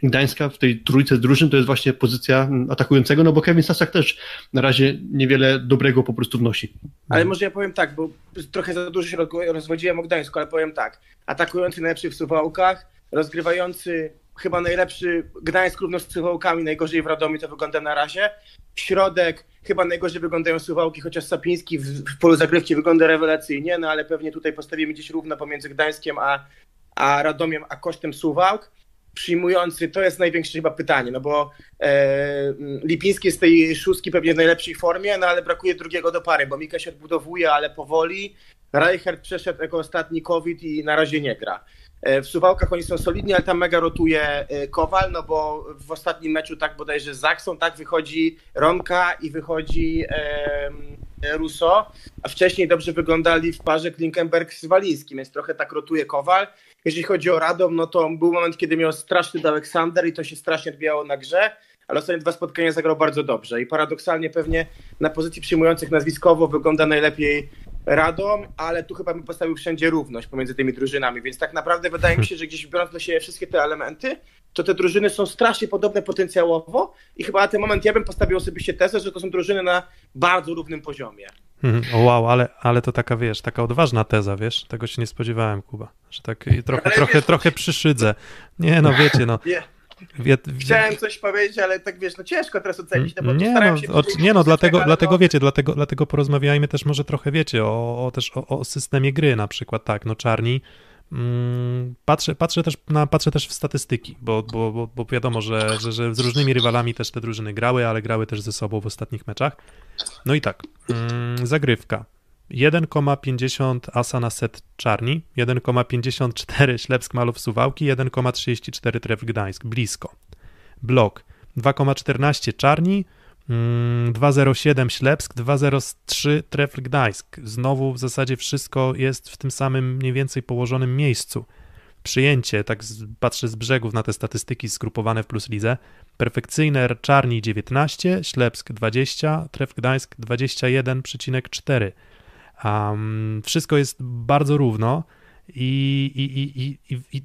Gdańska w tej trójce drużyn to jest właśnie pozycja atakującego, no bo Kevin Sasak też na razie niewiele dobrego po prostu wnosi. Ale może ja powiem tak, bo trochę za dużo się roz- rozwodziłem o Gdańsku, ale powiem tak. Atakujący najlepszy w Suwałkach, rozgrywający chyba najlepszy Gdańsk równo z Suwałkami, najgorzej w Radomiu to wygląda na razie. Środek, chyba najgorzej wyglądają Suwałki, chociaż Sapiński w, w polu zagrywki wygląda rewelacyjnie, no ale pewnie tutaj postawimy gdzieś równo pomiędzy Gdańskiem a, a Radomiem, a kosztem Suwałk. Przyjmujący, to jest największe chyba pytanie, no bo e, Lipiński jest z tej szóstki pewnie w najlepszej formie, no ale brakuje drugiego do pary, bo Mika się odbudowuje, ale powoli. Reichert przeszedł jako ostatni COVID i na razie nie gra. E, w Suwałkach oni są solidni, ale tam mega rotuje e, Kowal, no bo w ostatnim meczu tak bodajże z Zaksą, tak wychodzi Romka i wychodzi e, Russo, a wcześniej dobrze wyglądali w parze Klinkenberg z Walińskim, więc trochę tak rotuje Kowal. Jeżeli chodzi o Radom, no to był moment, kiedy miał straszny do Aleksander i to się strasznie odbijało na grze, ale ostatnie dwa spotkania zagrał bardzo dobrze i paradoksalnie pewnie na pozycji przyjmujących nazwiskowo wygląda najlepiej Radom, ale tu chyba bym postawił wszędzie równość pomiędzy tymi drużynami, więc tak naprawdę wydaje mi się, że gdzieś biorąc do siebie wszystkie te elementy, to te drużyny są strasznie podobne potencjałowo i chyba na ten moment ja bym postawił osobiście tezę, że to są drużyny na bardzo równym poziomie. Mhm. O wow, ale, ale to taka, wiesz, taka odważna teza, wiesz, tego się nie spodziewałem, Kuba, że tak trochę, trochę, wiesz, trochę przyszydzę. Nie, no wiecie, no. Nie. Wie, Chciałem coś powiedzieć, ale tak wiesz, no ciężko teraz ocenić, no bo nie, no, się o, nie no, dlatego, dlatego wiecie, dlatego, dlatego porozmawiajmy też może trochę, wiecie, o, o też o, o, systemie gry na przykład, tak, no czarni, mm, patrzę, patrzę, też na, patrzę też w statystyki, bo, bo, bo, bo wiadomo, że, że, że z różnymi rywalami też te drużyny grały, ale grały też ze sobą w ostatnich meczach. No i tak, mm, zagrywka. 1,50 asa na set Czarni, 1,54 Ślepsk Malów Suwałki, 1,34 Tref Gdańsk, blisko. Blok 2,14 Czarni, 2,07 mm, Ślepsk, 2,03 Trefl Gdańsk. Znowu w zasadzie wszystko jest w tym samym mniej więcej położonym miejscu. Przyjęcie, tak patrzę z brzegów na te statystyki skrupowane w Plus Lidze, perfekcyjne Czarni 19, Ślepsk 20, Tref Gdańsk 21,4. Um, wszystko jest bardzo równo i, i, i, i, i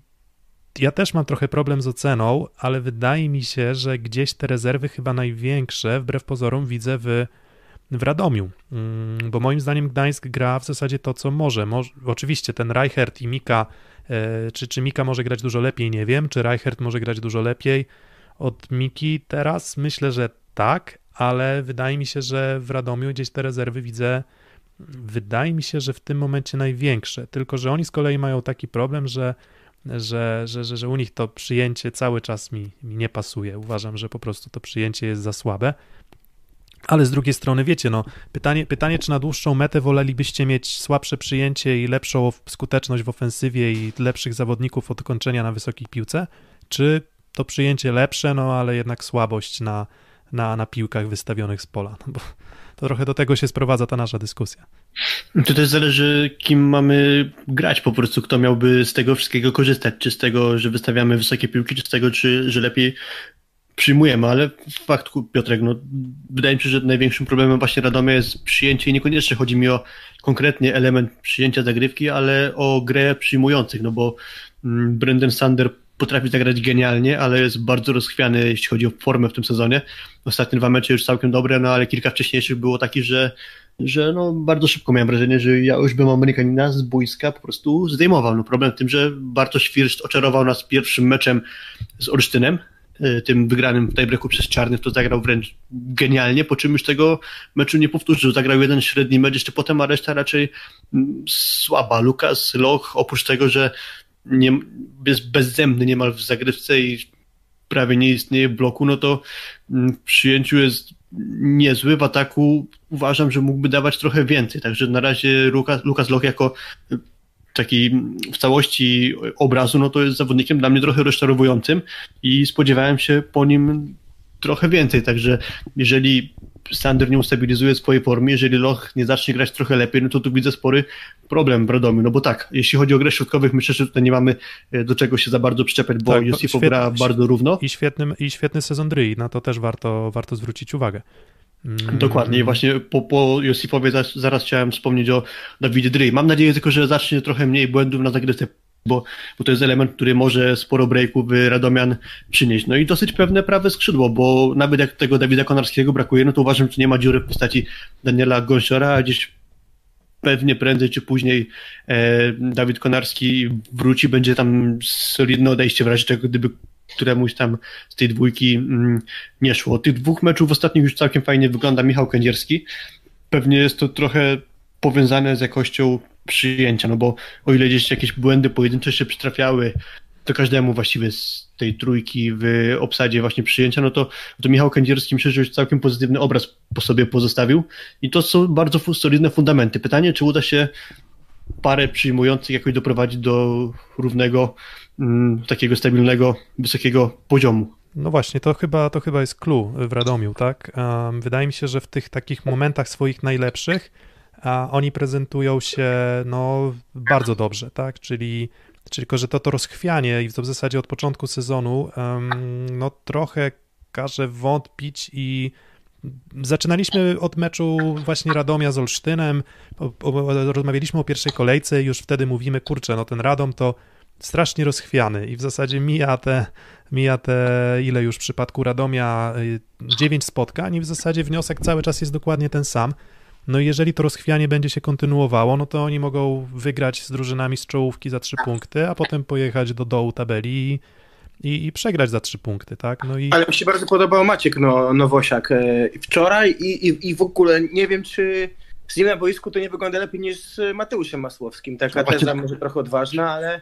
ja też mam trochę problem z oceną, ale wydaje mi się, że gdzieś te rezerwy chyba największe, wbrew pozorom, widzę w, w Radomiu. Mm, bo moim zdaniem Gdańsk gra w zasadzie to, co może. oczywiście ten Reichert i Mika, e, czy, czy Mika może grać dużo lepiej, nie wiem. Czy Reichert może grać dużo lepiej od Miki teraz? Myślę, że tak, ale wydaje mi się, że w Radomiu gdzieś te rezerwy widzę wydaje mi się, że w tym momencie największe. Tylko, że oni z kolei mają taki problem, że, że, że, że, że u nich to przyjęcie cały czas mi, mi nie pasuje. Uważam, że po prostu to przyjęcie jest za słabe. Ale z drugiej strony, wiecie, no, pytanie, pytanie, czy na dłuższą metę wolelibyście mieć słabsze przyjęcie i lepszą skuteczność w ofensywie i lepszych zawodników od kończenia na wysokiej piłce, czy to przyjęcie lepsze, no ale jednak słabość na, na, na piłkach wystawionych z pola. No bo to trochę do tego się sprowadza ta nasza dyskusja. To też zależy, kim mamy grać po prostu, kto miałby z tego wszystkiego korzystać, czy z tego, że wystawiamy wysokie piłki, czy z tego, czy, że lepiej przyjmujemy, ale fakt, Piotrek, no, wydaje mi się, że największym problemem właśnie Radomia jest przyjęcie i niekoniecznie chodzi mi o konkretnie element przyjęcia zagrywki, ale o grę przyjmujących, no bo mm, Brendan Sander potrafi zagrać genialnie, ale jest bardzo rozchwiany, jeśli chodzi o formę w tym sezonie. Ostatnie dwa mecze już całkiem dobre, no ale kilka wcześniejszych było takich, że, że no, bardzo szybko miałem wrażenie, że ja już bym Amerykanina z boiska po prostu zdejmował. No, problem w tym, że Bartosz First oczarował nas pierwszym meczem z Olsztynem, y, tym wygranym w tiebreaku przez Czarnych, to zagrał wręcz genialnie, po czym już tego meczu nie powtórzył. Zagrał jeden średni mecz jeszcze potem, a reszta raczej mm, słaba. Lukas, Loch, oprócz tego, że nie, jest bezzębny niemal w zagrywce i prawie nie istnieje bloku, no to mm, w przyjęciu jest niezły, w ataku uważam, że mógłby dawać trochę więcej, także na razie Lukas, Lukas Loch jako taki w całości obrazu, no to jest zawodnikiem dla mnie trochę rozczarowującym i spodziewałem się po nim trochę więcej, także jeżeli Sander nie ustabilizuje swojej formy, jeżeli Loch nie zacznie grać trochę lepiej, no to tu widzę spory problem w Radomiu, no bo tak, jeśli chodzi o grę środkowych, myślę, że tutaj nie mamy e, do czego się za bardzo przyczepiać, bo tak, Josifo gra bardzo równo. I świetny, I świetny sezon Dryi, na to też warto, warto zwrócić uwagę. Mm. Dokładnie, i właśnie po, po Josifowie zaraz, zaraz chciałem wspomnieć o Dawidzie Dry. Mam nadzieję tylko, że zacznie trochę mniej błędów na zagrywce bo, bo to jest element, który może sporo breaków Radomian przynieść. No i dosyć pewne prawe skrzydło, bo nawet jak tego Dawida Konarskiego brakuje, no to uważam, że nie ma dziury w postaci Daniela Gąsiora, a gdzieś pewnie prędzej czy później e, Dawid Konarski wróci, będzie tam solidne odejście w razie czego, gdyby któremuś tam z tej dwójki mm, nie szło. Tych dwóch meczów ostatnich już całkiem fajnie wygląda Michał Kędzierski. Pewnie jest to trochę powiązane z jakością przyjęcia, no bo o ile gdzieś jakieś błędy pojedyncze się przytrafiały, to każdemu właściwie z tej trójki w obsadzie właśnie przyjęcia, no to, to Michał Kędzierski myślę, że całkiem pozytywny obraz po sobie pozostawił i to są bardzo solidne fundamenty. Pytanie, czy uda się parę przyjmujących jakoś doprowadzić do równego, mm, takiego stabilnego, wysokiego poziomu. No właśnie, to chyba, to chyba jest clue w Radomiu, tak? Um, wydaje mi się, że w tych takich momentach swoich najlepszych a oni prezentują się no, bardzo dobrze, tak? Czyli, czyli tylko, że to, to rozchwianie i to w zasadzie od początku sezonu um, no trochę każe wątpić i Zaczynaliśmy od meczu właśnie Radomia z Olsztynem, rozmawialiśmy o pierwszej kolejce i już wtedy mówimy, kurczę, no ten Radom to strasznie rozchwiany i w zasadzie mija te, mija te ile już w przypadku Radomia, y, dziewięć spotkań i w zasadzie wniosek cały czas jest dokładnie ten sam. No i jeżeli to rozchwianie będzie się kontynuowało, no to oni mogą wygrać z drużynami z czołówki za trzy punkty, a potem pojechać do dołu tabeli i, i, i przegrać za trzy punkty, tak? No i... Ale mi się bardzo podobał Maciek no, Nowosiak e, wczoraj i, i, i w ogóle nie wiem, czy z nim na boisku to nie wygląda lepiej niż z Mateuszem Masłowskim. Taka no teza może trochę odważna, ale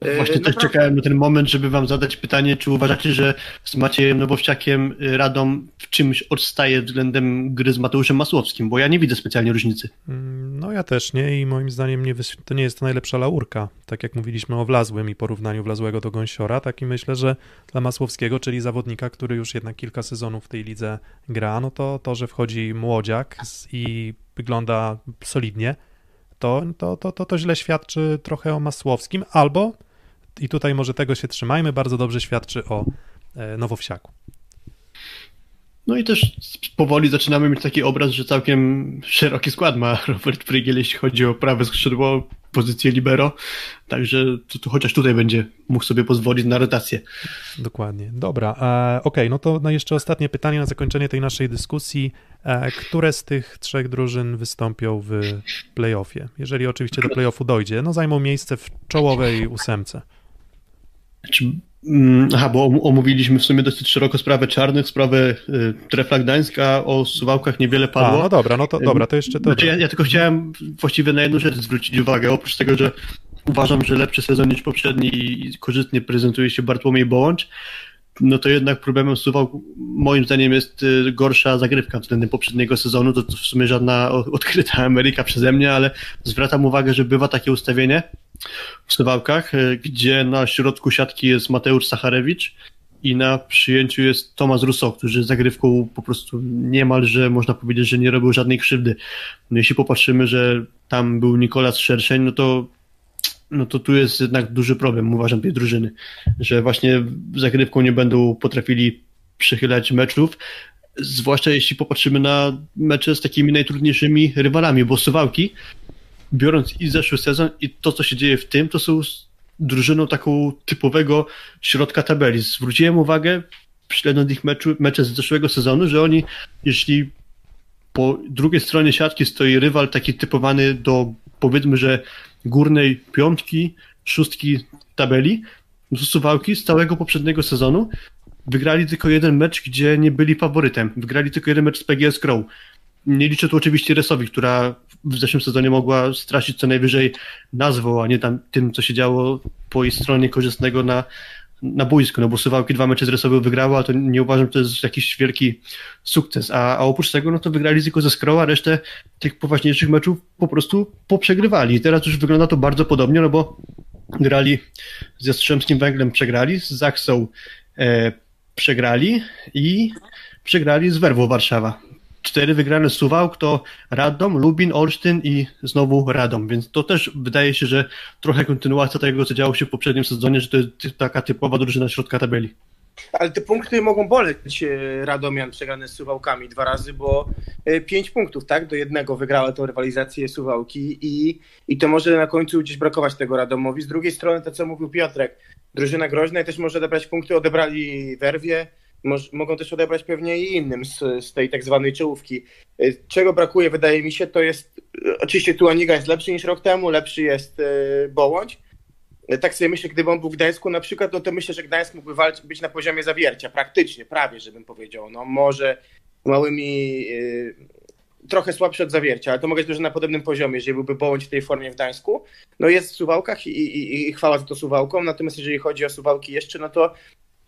E, Właśnie też naprawdę... czekałem na ten moment, żeby wam zadać pytanie, czy uważacie, że z Maciejem Nowowciakiem y, Radom w czymś odstaje względem gry z Mateuszem Masłowskim, bo ja nie widzę specjalnie różnicy. Mm, no ja też nie i moim zdaniem nie, to nie jest to najlepsza laurka, tak jak mówiliśmy o Wlazłym i porównaniu Wlazłego do Gąsiora, tak i myślę, że dla Masłowskiego, czyli zawodnika, który już jednak kilka sezonów w tej lidze gra, no to to, że wchodzi młodziak i wygląda solidnie, to, to, to, to, to źle świadczy trochę o Masłowskim, albo i tutaj może tego się trzymajmy, bardzo dobrze świadczy o e, Nowowsiaku. No i też powoli zaczynamy mieć taki obraz, że całkiem szeroki skład ma Robert Prygiel, jeśli chodzi o prawe skrzydło, pozycję libero, także to, to chociaż tutaj będzie mógł sobie pozwolić na rotację. Dokładnie. Dobra, e, okej, okay, no to no jeszcze ostatnie pytanie na zakończenie tej naszej dyskusji. E, które z tych trzech drużyn wystąpią w playoffie? Jeżeli oczywiście do playoffu dojdzie, no zajmą miejsce w czołowej ósemce. Czy, mm, aha, bo omówiliśmy w sumie dosyć szeroko sprawę czarnych, sprawę y, Trefla Gdańska, o Suwałkach niewiele padło. A, no dobra, no to dobra, to jeszcze to. Znaczy, ja, ja, tylko chciałem właściwie na jedną rzecz zwrócić uwagę, oprócz tego, że uważam, że lepszy sezon niż poprzedni i korzystnie prezentuje się Bartłomiej Bołącz, no to jednak problemem Suwałk moim zdaniem jest y, gorsza zagrywka względem poprzedniego sezonu, to, to w sumie żadna odkryta Ameryka przeze mnie, ale zwracam uwagę, że bywa takie ustawienie, w Suwałkach, e, gdzie na środku siatki jest Mateusz Sacharewicz i na przyjęciu jest Tomasz Rousseau, który zagrywką po prostu niemalże można powiedzieć, że nie robił żadnej krzywdy. No jeśli popatrzymy, że tam był Nikolas Szerszeń, no to no to tu jest jednak duży problem, uważam, tej drużyny, że właśnie zagrywką nie będą potrafili przechylać meczów, zwłaszcza jeśli popatrzymy na mecze z takimi najtrudniejszymi rywalami, bo Suwałki biorąc i zeszły sezon i to, co się dzieje w tym, to są drużyną taką typowego środka tabeli. Zwróciłem uwagę, śledząc ich meczu, mecze z zeszłego sezonu, że oni, jeśli po drugiej stronie siatki stoi rywal taki typowany do, powiedzmy, że górnej piątki, szóstki tabeli, to Suwałki z całego poprzedniego sezonu wygrali tylko jeden mecz, gdzie nie byli faworytem. Wygrali tylko jeden mecz z PGS Crow. Nie liczę tu oczywiście Resowi, która w zeszłym sezonie mogła stracić co najwyżej nazwą, a nie tam tym, co się działo po jej stronie korzystnego na, na boisku, no bo Suwałki dwa mecze z Resowy wygrała, to nie uważam, że to jest jakiś wielki sukces, a, a oprócz tego, no to wygrali tylko ze Skroła, resztę tych poważniejszych meczów po prostu poprzegrywali. I teraz już wygląda to bardzo podobnie, no bo grali z Jastrzębskim Węglem, przegrali, z Zaksą e, przegrali i przegrali z Werwą Warszawa cztery wygrane Suwałk to Radom, Lubin, Olsztyn i znowu Radom, więc to też wydaje się, że trochę kontynuacja tego, co działo się w poprzednim sezonie, że to jest taka typowa drużyna środka tabeli. Ale te punkty mogą boleć e, Radomian przegrane z Suwałkami dwa razy, bo e, pięć punktów, tak? Do jednego wygrała tą rywalizację Suwałki i, i to może na końcu gdzieś brakować tego Radomowi. Z drugiej strony to, co mówił Piotrek, drużyna groźna i też może odebrać punkty, odebrali Werwie, mogą też odebrać pewnie i innym z, z tej tak zwanej czołówki. Y, czego brakuje, wydaje mi się, to jest, oczywiście Tuaniga jest lepszy niż rok temu, lepszy jest y, Bołądź. Y, tak sobie myślę, gdyby on był w Gdańsku na przykład, no to myślę, że Gdańsk mógłby walczyć, być na poziomie zawiercia, praktycznie, prawie, żebym powiedział. No może małymi trochę słabszy od zawiercia, ale to mogę powiedzieć, że na podobnym poziomie, jeżeli byłby Bołądź w tej formie w Gdańsku. No jest w Suwałkach i, i, i chwała za to Suwałką, natomiast jeżeli chodzi o Suwałki jeszcze, no to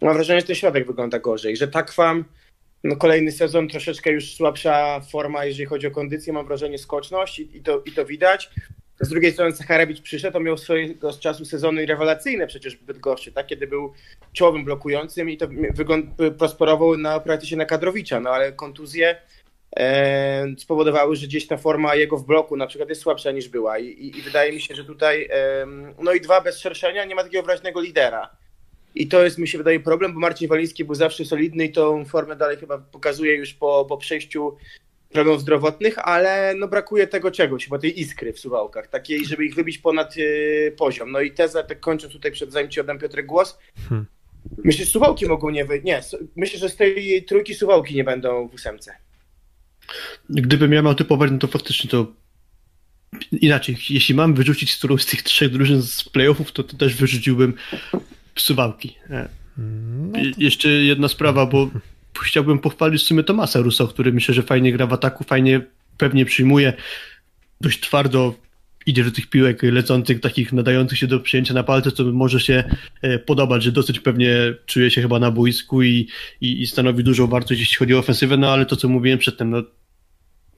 mam wrażenie, że ten środek wygląda gorzej, że Takwam, no kolejny sezon troszeczkę już słabsza forma, jeżeli chodzi o kondycję, mam wrażenie skoczność i, i, to, i to widać. Z drugiej strony Sacharewicz przyszedł, to miał swojego z czasu sezony rewelacyjne przecież w Bydgoszczy, tak? kiedy był czołowym blokującym i to wygląd- prosperował na praktycznie na Kadrowicza, no ale kontuzje e, spowodowały, że gdzieś ta forma jego w bloku na przykład jest słabsza niż była i, i, i wydaje mi się, że tutaj e, no i dwa bez szerszenia nie ma takiego wyraźnego lidera. I to jest, mi się wydaje, problem, bo Marcin Waliński był zawsze solidny i tą formę dalej chyba pokazuje już po, po przejściu problemów zdrowotnych, ale no brakuje tego czegoś, chyba tej iskry w Suwałkach, takiej, żeby ich wybić ponad y, poziom. No i teza, tak kończąc tutaj przed zanim ci oddam Piotrek głos, Hmm. myślę, że Suwałki mogą nie wyjść, nie, myślę, że z tej trójki Suwałki nie będą w ósemce. Gdybym ja miał typować, no to faktycznie to inaczej. Jeśli mam wyrzucić którąś z tych trzech drużyn z playoffów, to, to też wyrzuciłbym Suwałki. E, No, Je- Jeszcze jedna sprawa, bo chciałbym pochwalić w sumie Tomasa Russo, który myślę, że fajnie gra w ataku, fajnie pewnie przyjmuje, dość twardo idzie do tych piłek lecących, takich nadających się do przyjęcia na palce, co może się e, podobać, że dosyć pewnie czuje się chyba na boisku i, i, i stanowi dużą wartość, jeśli chodzi o ofensywę, no ale to, co mówiłem przedtem, no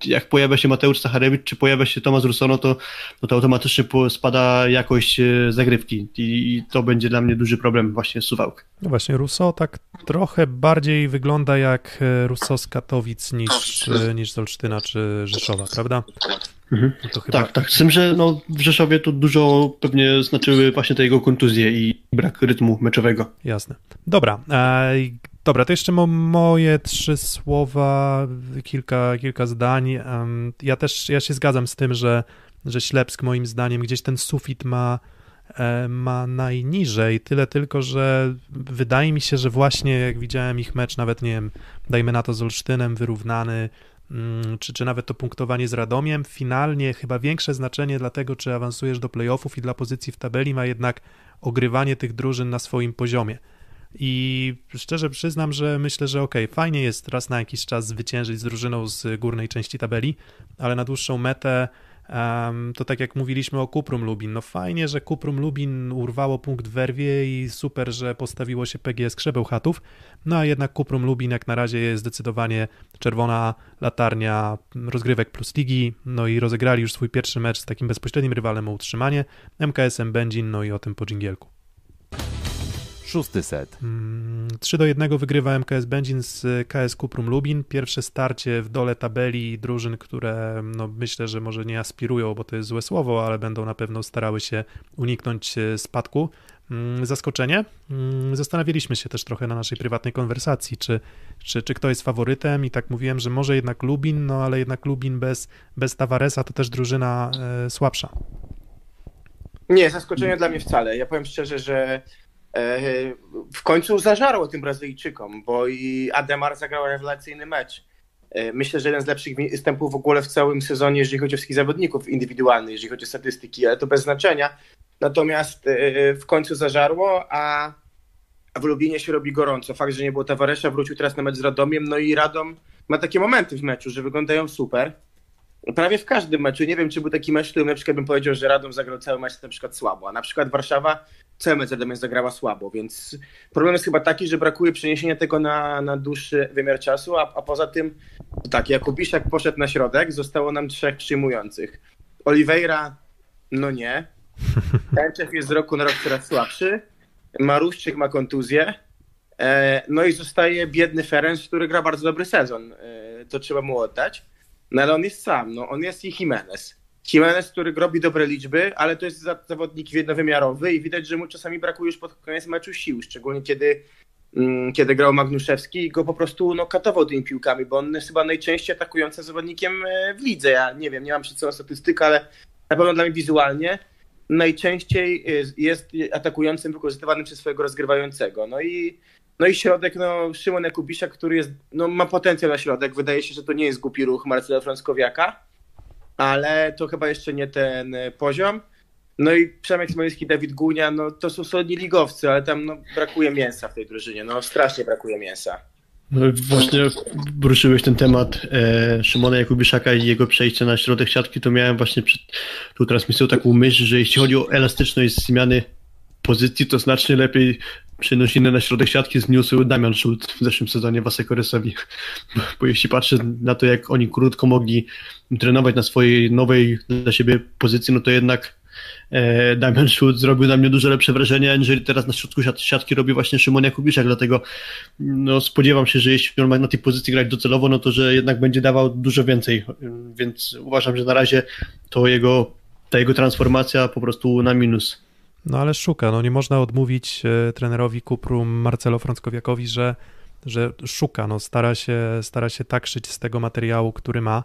jak pojawia się Mateusz Sacharewicz, czy pojawia się Tomasz Rusono, to, no to automatycznie spada jakość e, zagrywki i, i to będzie dla mnie duży problem właśnie z Suwałk. no właśnie, Rousseau tak trochę bardziej wygląda jak e, Rousseau z Katowic niż, e, niż z Olsztyna czy Rzeszowa, prawda? Mhm. No to chyba Tak, tak. Z tym, że no, w Rzeszowie to dużo pewnie znaczyły właśnie te jego kontuzje i brak rytmu meczowego. Jasne. Dobra, e, dobra, to jeszcze mo, moje trzy słowa, kilka, kilka zdań. Em, ja też, ja się zgadzam z tym, że, że Ślepsk moim zdaniem gdzieś ten sufit ma, e, ma najniżej, tyle tylko, że wydaje mi się, że właśnie jak widziałem ich mecz, nawet nie wiem, dajmy na to z Olsztynem, wyrównany, mm, czy, czy nawet to punktowanie z Radomiem, finalnie chyba większe znaczenie dla tego, czy awansujesz do playoffów i dla pozycji w tabeli ma jednak ogrywanie tych drużyn na swoim poziomie. I szczerze przyznam, że myślę, że okej, fajnie jest raz na jakiś czas zwyciężyć z drużyną z górnej części tabeli, ale na dłuższą metę em, to tak jak mówiliśmy o Kuprum Lubin, no fajnie, że Kuprum Lubin urwało punkt w werwie i super, że postawiło się PGS Krzebełchatów, no a jednak Kuprum Lubin jak na razie jest zdecydowanie czerwona latarnia rozgrywek plus ligi, no i rozegrali już swój pierwszy mecz z takim bezpośrednim rywalem o utrzymanie, MKS-em Będzin, no i o tym po dżingielku. Szósty set. Mm, 3 do 1 wygrywa MKS Będzin z KS Kuprum Lubin. Pierwsze starcie w dole tabeli drużyn, które no, myślę, że może nie aspirują, bo to jest złe słowo, ale będą na pewno starały się uniknąć e, spadku. Mm, Zaskoczenie. Mm, Zastanawialiśmy się też trochę na naszej prywatnej konwersacji, czy, czy, czy kto jest faworytem i tak mówiłem, że może jednak Lubin, no ale jednak Lubin bez, bez Tavaresa to też drużyna e, słabsza. Nie, zaskoczenie dla mnie wcale. Ja powiem szczerze, że w końcu zażarło tym Brazylijczykom, bo i Ademar zagrał rewelacyjny mecz. E, Myślę, że jeden z lepszych występów w ogóle w całym sezonie, jeżeli chodzi o wszystkich zawodników indywidualnych, jeżeli chodzi o statystyki, ale to bez znaczenia. Natomiast e, w końcu zażarło, a a w Lublinie się robi gorąco. Fakt, że nie było Tawaresza, wrócił teraz na mecz z Radomiem, no i Radom ma takie momenty w meczu, że wyglądają super. Prawie w każdym meczu. Nie wiem, czy był taki mecz, w którym na przykład bym powiedział, że Radom zagrał cały mecz na przykład słabo, a na przykład Warszawa cały mecz z Radomiem zagrała słabo, więc problem jest chyba taki, że brakuje przeniesienia tego na, na dłuższy wymiar czasu, a, a poza tym tak, Jakubiszak poszedł na środek, zostało nam trzech przyjmujących. Oliveira, no nie. Tęczew jest z roku na rok coraz słabszy. Maruszczyk ma kontuzję. E, No i zostaje biedny Ferenc, który gra bardzo dobry sezon. E, To trzeba mu oddać. No ale on jest sam, no on jest i Jimenez. Jimenez, który robi dobre liczby, ale to jest za- zawodnik jednowymiarowy i widać, że mu czasami brakuje już pod koniec meczu sił, szczególnie kiedy, mm, kiedy grał Magnuszewski i go po prostu no, katował tymi piłkami, bo on jest chyba najczęściej atakującym zawodnikiem e, w lidze. Ja nie wiem, nie mam przed sobą statystyk, ale na pewno dla mnie wizualnie najczęściej jest- jest atakującym wykorzystywanym przez swojego rozgrywającego. No i, no i środek, no Szymon Jakubiszak, który jest, no ma potencjał na środek. Wydaje się, że to nie jest głupi ruch Marcela Frąckowiaka, ale to chyba jeszcze nie ten e, poziom. No i Przemek Smoleński, Dawid Gunia, no to są solidni ligowcy, ale tam no, brakuje mięsa w tej drużynie, no strasznie brakuje mięsa. No, właśnie ruszyłeś ten temat e, Szymona Jakubiszaka i jego przejście na środek siatki, to miałem właśnie przed tą transmisją taką myśl, że jeśli chodzi o elastyczność zmiany pozycji, to znacznie lepiej przenosiny na środek siatki zniósł Damian Schultz w zeszłym sezonie Wasekorysowi. Bo jeśli patrzę na to, jak oni krótko mogli trenować na swojej nowej dla siebie pozycji, no to jednak e, Damian Schultz zrobił na mnie dużo lepsze wrażenie, aniżeli teraz na środku siatki robi właśnie Szymon Jakubiszak, dlatego no, spodziewam się, że jeśli on ma na tej pozycji grać docelowo, no to że jednak będzie dawał dużo więcej, więc uważam, że na razie to jego, ta jego transformacja po prostu na minus. No ale szuka, no nie można odmówić e, trenerowi Kupru Marcelo Frąckowiakowi, że, że szuka, no stara się, stara się tak szyć z tego materiału, który ma.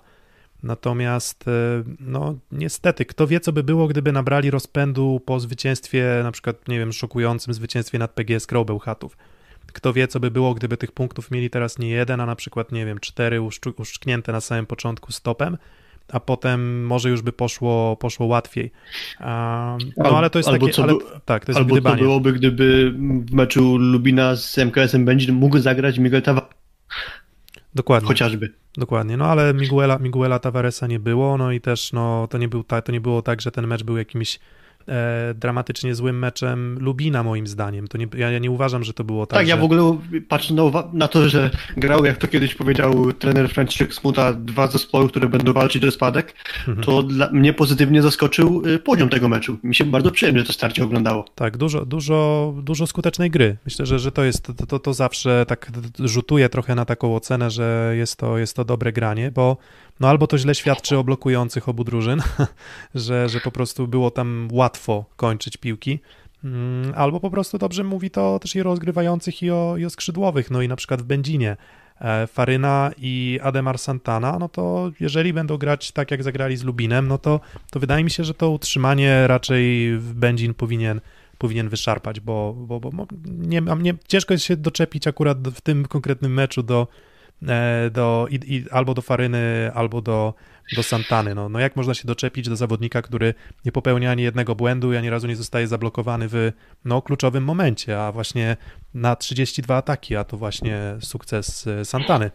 Natomiast, e, no niestety, kto wie, co by było, gdyby nabrali rozpędu po zwycięstwie, na przykład, nie wiem, szokującym zwycięstwie nad PGS Bełchatów. Kto wie, co by było, gdyby tych punktów mieli teraz nie jeden, a na przykład, nie wiem, cztery uszczknięte na samym początku stopem, a potem może już by poszło, poszło łatwiej. No ale to jest albo takie, co ale, tak, to jest albo gdybanie. co byłoby, gdyby w meczu Lubina z MKS-em będzie mógł zagrać Miguel Tavares. Dokładnie. Chociażby. Dokładnie, no ale Miguela, Miguela Tavaresa nie było, no i też no, to, nie był ta, to nie było tak, że ten mecz był jakimś e, dramatycznie złym meczem Lubina moim zdaniem. To nie, ja, ja nie uważam, że to było tak. Tak, że... ja w ogóle patrzę na, na, to, że grał, jak to kiedyś powiedział trener Franciszek Smuta, dwa zespoły, które będą walczyć o spadek, mhm. to dla mnie pozytywnie zaskoczył y, poziom tego meczu. Mi się bardzo przyjemnie to starcie oglądało. Tak, dużo, dużo, dużo skutecznej gry. Myślę, że, że to jest, to, to, to zawsze tak rzutuje trochę na taką ocenę, że jest to, jest to dobre granie, bo no albo to źle świadczy o blokujących obu drużyn, że, że po prostu było tam łatwo kończyć piłki, mm, albo po prostu dobrze mówi to też i o rozgrywających i o, i o skrzydłowych, no i na przykład w Będzinie e, Faryna i Ademar Santana, no to jeżeli będą grać tak jak zagrali z Lubinem, no to, to wydaje mi się, że to utrzymanie raczej w Będzin powinien powinien wyszarpać, bo, bo, bo nie, nie, ciężko jest się doczepić akurat w tym konkretnym meczu do, do, i, i, albo do Faryny, albo do, do Santany. No, no jak można się doczepić do zawodnika, który nie popełnia ani jednego błędu i ani razu nie zostaje zablokowany w no, kluczowym momencie, a właśnie na 32 ataki, a to właśnie sukces e, Santany.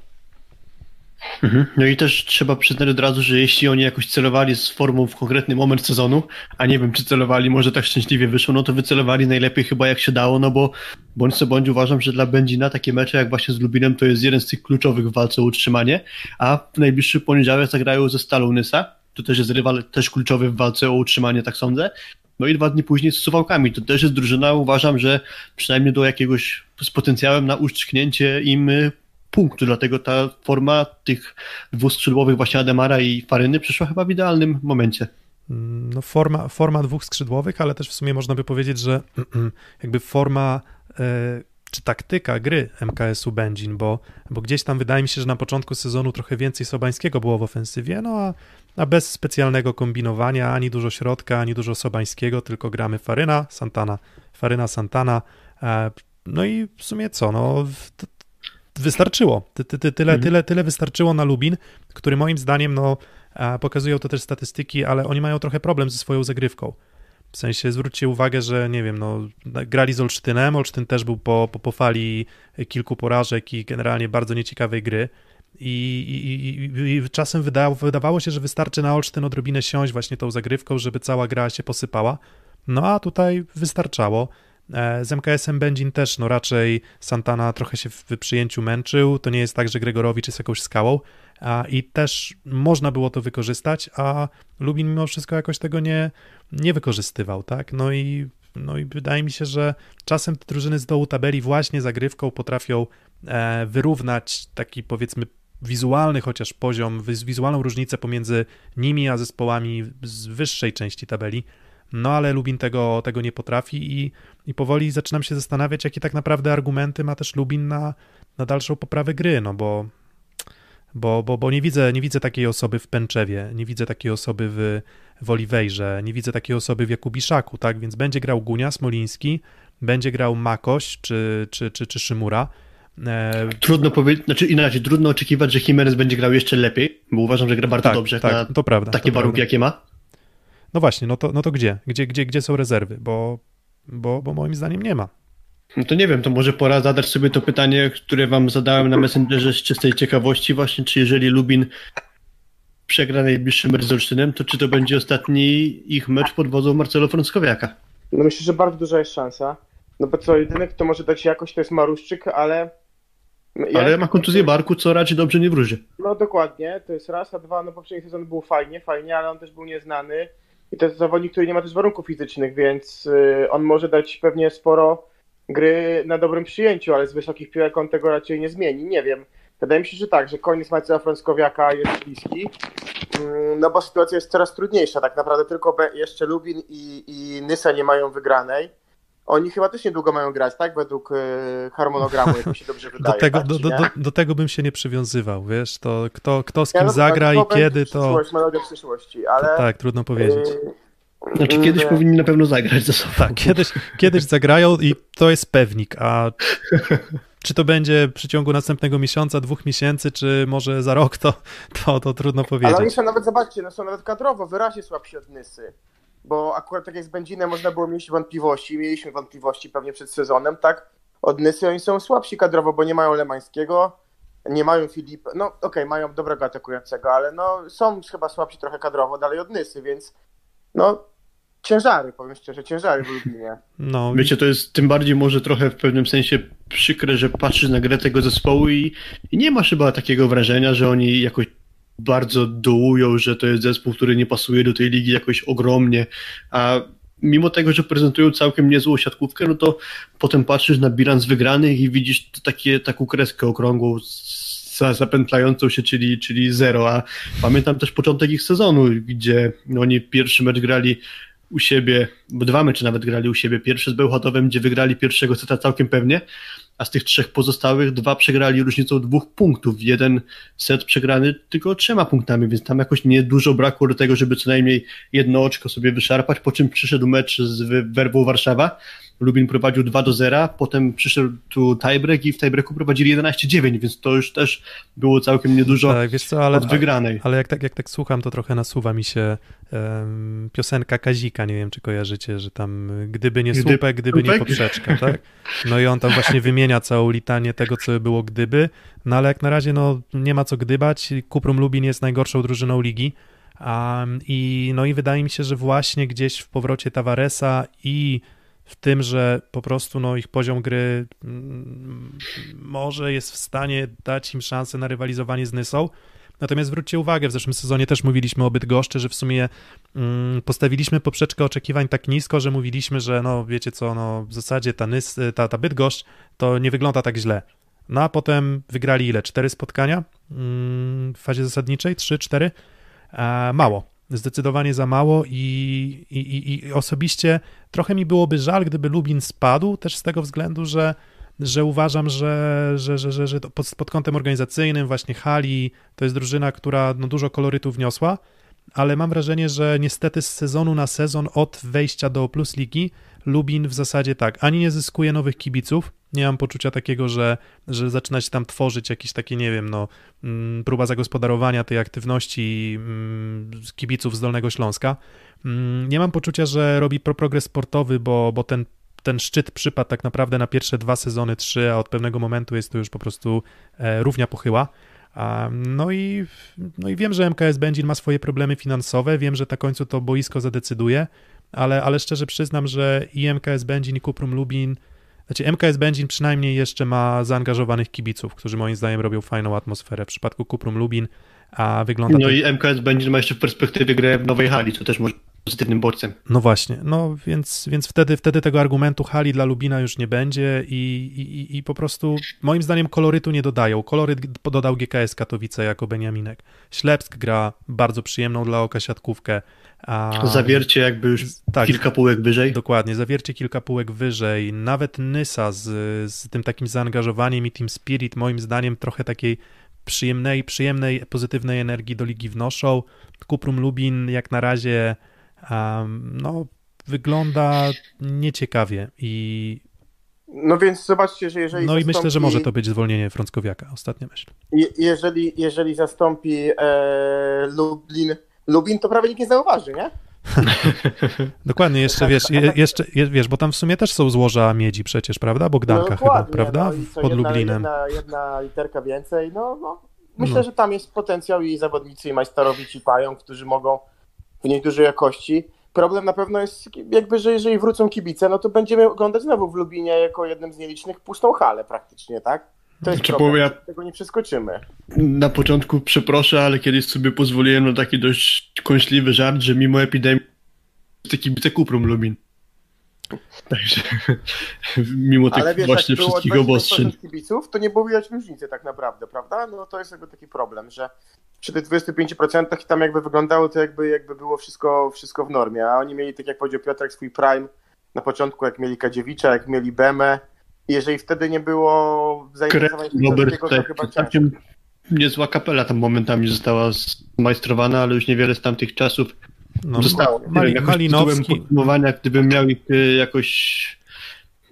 Mhm. No i też trzeba przyznać od razu, że jeśli oni jakoś celowali z formą w konkretny moment sezonu, a nie wiem, czy celowali, może tak szczęśliwie wyszło, no to wycelowali najlepiej chyba jak się dało, no bo bądź co bądź uważam, że dla Będzina takie mecze jak właśnie z Lubinem to jest jeden z tych kluczowych w walce o utrzymanie, a w najbliższy poniedziałek zagrają ze Stalą Nysa, to też jest rywal też kluczowy w walce o utrzymanie, tak sądzę, no i dwa dni później z Suwałkami. To też jest drużyna, uważam, że przynajmniej do jakiegoś z potencjałem na uszczknięcie im punktu, dlatego ta forma tych dwóch skrzydłowych, właśnie Ademara i Faryny, przyszła chyba w idealnym momencie. No forma, forma dwóch skrzydłowych, ale też w sumie można by powiedzieć, że jakby forma e, czy taktyka gry MKS-u Będzin, bo, bo gdzieś tam wydaje mi się, że na początku sezonu trochę więcej Sobańskiego było w ofensywie, no a, a bez specjalnego kombinowania, ani dużo środka, ani dużo Sobańskiego, tylko gramy Faryna, Santana, Faryna, Santana, e, no i w sumie co, no wystarczyło. Ty, ty, ty, tyle, mhm. tyle, tyle wystarczyło na Lubin, który moim zdaniem, no, pokazują to też statystyki, ale oni mają trochę problem ze swoją zagrywką. W sensie zwróćcie uwagę, że nie wiem, no, grali z Olsztynem, Olsztyn też był po, po, po fali kilku porażek i generalnie bardzo nieciekawej gry. I, i, i, czasem wydawało, wydawało się, że wystarczy na Olsztyn odrobinę siąść właśnie tą zagrywką, żeby cała gra się posypała. No a tutaj wystarczało. E, z MKS-em Będzin też, no raczej Santana trochę się w przyjęciu męczył, to nie jest tak, że Gregorowicz jest jakąś skałą a, i też można było to wykorzystać, a Lubin mimo wszystko jakoś tego nie, nie wykorzystywał, tak, no i, no i wydaje mi się, że czasem te drużyny z dołu tabeli właśnie zagrywką potrafią e, wyrównać taki powiedzmy wizualny chociaż poziom, wizualną różnicę pomiędzy nimi a zespołami z wyższej części tabeli, no ale Lubin tego, tego nie potrafi i, i powoli zaczynam się zastanawiać, jakie tak naprawdę argumenty ma też Lubin na, na dalszą poprawę gry, no bo, bo, bo, bo nie, widzę, nie widzę takiej osoby w Pęczewie, nie widzę takiej osoby w, w Oliwejrze, nie widzę takiej osoby w Jakubiszaku, tak, więc będzie grał Gunia, Smoliński, będzie grał Makoś czy, czy, czy, czy Szymura, e, Trudno powiedzieć, znaczy inaczej, trudno oczekiwać, że Jimenez będzie grał jeszcze lepiej, bo uważam, że gra bardzo tak, dobrze tak, na to prawda, takie to warunki, prawda. jakie ma. No właśnie, no to, no to gdzie? gdzie? Gdzie gdzie są rezerwy? Bo, bo, bo moim zdaniem nie ma. No to nie wiem, to może pora zadać sobie to pytanie, które wam zadałem na Messengerze z czystej ciekawości właśnie, czy jeżeli Lubin przegra najbliższy mecz z Olsztynem, to czy to będzie ostatni ich mecz pod wodzą Marcelo Frąckowiaka? No myślę, że bardzo duża jest szansa. No bo co, jedyny, kto może dać jakość, to jest Maruszczyk, ale... Ja- Ale ma kontuzję barku, co raczej dobrze nie wróży. No dokładnie, to jest raz, a dwa, no poprzedni sezon był fajnie, fajnie, ale on też był nieznany i to jest zawodnik, który nie ma też warunków fizycznych, więc y, on może dać pewnie sporo gry na dobrym przyjęciu, ale z wysokich piłek on tego raczej nie zmieni, nie wiem. Wydaje mi się, że tak, że koniec Marcela Frąckowiaka jest bliski, Mm, no bo sytuacja jest coraz trudniejsza, tak naprawdę tylko jeszcze Lubin i, i Nysa nie mają wygranej. Oni chyba też niedługo mają grać, tak? Według y, harmonogramu, jak mi się dobrze Do wydaje. tego, tak, do, do, nie? do, do tego bym się nie przywiązywał, wiesz, to kto, kto z Ja kim no, zagra i to kiedy, to Przyszłość, melodia przyszłości, ale... tak, trudno powiedzieć. y, Znaczy kiedyś że- powinni na pewno zagrać ze sobą. Tak, kiedyś, kiedyś zagrają i to jest pewnik, a czy to będzie w przeciągu następnego miesiąca, dwóch miesięcy, czy może za rok, to, to, to trudno Ale oni powiedzieć. są nawet, zobaczcie, no są nawet kadrowo wyraźnie słabsi od Nysy. Bo akurat tak jak z Będzinem można było mieć wątpliwości, mieliśmy wątpliwości pewnie przed sezonem, tak? Od Nysy oni są słabsi kadrowo, bo nie mają Lemańskiego, nie mają Filipa, no okej, mają dobrego atakującego, ale no są chyba słabsi trochę kadrowo dalej od Nysy, więc no ciężary, powiem szczerze, ciężary w Lublinie. No, Wiecie, to jest tym bardziej może trochę w pewnym sensie przykre, że patrzysz na grę tego zespołu i, i nie masz chyba takiego wrażenia, że oni jakoś bardzo dołują, że to jest zespół, który nie pasuje do tej ligi jakoś ogromnie, a mimo tego, że prezentują całkiem niezłą siatkówkę, no to potem patrzysz na bilans wygranych i widzisz takie, taką kreskę okrągłą za, zapętlającą się, czyli, czyli zero, a pamiętam też początek ich sezonu, gdzie oni pierwszy mecz grali u siebie, bo dwa mecze nawet grali u siebie. Pierwszy z Bełchatowem, gdzie wygrali pierwszego seta całkiem pewnie, a z tych trzech pozostałych dwa przegrali różnicą dwóch punktów. Jeden set przegrany tylko trzema punktami, więc tam jakoś nie dużo brakło do tego, żeby co najmniej jedno oczko sobie wyszarpać, po czym przyszedł mecz z Werwą Warszawa. Lubin prowadził 2 do 0, potem przyszedł tu tiebreak i w tiebreaku prowadzili 11-9, więc to już też było całkiem niedużo tak, wiesz co, ale, od wygranej. ale jak tak, jak tak słucham, to trochę nasuwa mi się em, piosenka Kazika, nie wiem, czy kojarzycie, że tam gdyby nie Gdy- słupek, gdyby nie poprzeczka, tak? No i on tam właśnie wymienia całą litanię tego, co było gdyby, no ale jak na razie, no nie ma co gdybać, Kuprum Lubin jest najgorszą drużyną ligi, Um, i, no i wydaje mi się, że właśnie gdzieś w powrocie Tavaresa i w tym, że po prostu no, ich poziom gry mm, może jest w stanie dać im szansę na rywalizowanie z Nysą. Natomiast zwróćcie uwagę, w zeszłym sezonie też mówiliśmy o Bydgoszczy, że w sumie mm, postawiliśmy poprzeczkę oczekiwań tak nisko, że mówiliśmy, że no wiecie co, no w zasadzie ta, Nys, ta, ta Bydgoszcz to nie wygląda tak źle. No a potem wygrali ile? Cztery spotkania mm, w fazie zasadniczej? Trzy, cztery? E, mało. Zdecydowanie za mało i, i, i, osobiście trochę mi byłoby żal, gdyby Lubin spadł, też z tego względu, że, że uważam, że, że, że, że, że pod, pod kątem organizacyjnym właśnie Hali to jest drużyna, która no, dużo kolorytu wniosła, ale mam wrażenie, że niestety z sezonu na sezon od wejścia do Plus Ligi Lubin w zasadzie tak, ani nie zyskuje nowych kibiców, nie mam poczucia takiego, że, że zaczyna się tam tworzyć jakieś takie, nie wiem, no, mm, próba zagospodarowania tej aktywności mm, kibiców z Dolnego Śląska. Mm, Nie mam poczucia, że robi pro progres sportowy, bo, bo ten, ten szczyt przypadł tak naprawdę na pierwsze dwa sezony, trzy, a od pewnego momentu jest to już po prostu e, równia pochyła. No i, no i wiem, że MKS Będzin ma swoje problemy finansowe, wiem, że na końcu to boisko zadecyduje, ale, ale szczerze przyznam, że i MKS Będzin i Kuprum Lubin, znaczy MKS Będzin przynajmniej jeszcze ma zaangażowanych kibiców, którzy moim zdaniem robią fajną atmosferę. W przypadku Kuprum Lubin a wygląda No to... i MKS będzie ma jeszcze w perspektywie grę w nowej hali, co też może pozytywnym bodźcem. No właśnie, no więc, więc wtedy, wtedy tego argumentu hali dla Lubina już nie będzie i, i, i po prostu moim zdaniem kolorytu nie dodają. Koloryt dodał GKS Katowice jako Beniaminek. Ślepsk gra bardzo przyjemną dla oka siatkówkę. A... Zawiercie jakby już tak, kilka półek wyżej. Dokładnie, zawiercie kilka półek wyżej. Nawet Nysa z, z tym takim zaangażowaniem i Team Spirit moim zdaniem trochę takiej przyjemnej, przyjemnej, pozytywnej energii do ligi wnoszą. Kuprum Lubin jak na razie um, no, wygląda nieciekawie i No więc zobaczcie, że jeżeli no i zastąpi, myślę, że może to być zwolnienie Frąckowiaka, ostatnia myśl. je, jeżeli, jeżeli zastąpi e, Lublin, Lubin, to prawie nikt nie zauważy, nie? Dokładnie, jeszcze wiesz, je, jeszcze, je, wiesz, bo tam w sumie też są złoża miedzi przecież, prawda? Bogdanka no, chyba, prawda? No, i Pod jedna, Lublinem. Jedna, jedna literka więcej, no, no. Myślę, No. że tam jest potencjał i zawodnicy, i majstorowici pają, którzy mogą wnieść dużej jakości. Problem na pewno jest jakby, że jeżeli wrócą kibice, no to będziemy oglądać znowu w Lubinie jako jednym z nielicznych pustą halę praktycznie, tak? To jest Czy problem, ja- tego nie przeskoczymy. Na początku przeproszę, ale kiedyś sobie pozwoliłem na taki dość kąśliwy żart, że mimo epidemii te kibice Kuprum Lubin. Także mimo tych Ale wiesz, właśnie wszystkich 25% obostrzeń. kibiców, to nie było widać różnicy tak naprawdę, prawda? No to jest jakby taki problem, że przy tych 25% i tam jakby wyglądało to jakby, jakby było wszystko, wszystko w normie, a oni mieli, tak jak powiedział Piotrek, swój prime na początku, jak mieli Kadziewicza, jak mieli Bemę i jeżeli wtedy nie było zainteresowania Robert, to tak, chyba ciężko. całkiem niezła kapela tam momentami została zmajstrowana, ale już niewiele z tamtych czasów No, zostało. Mali, Malinowski, podsumowania, gdybym miał ich y, jakoś,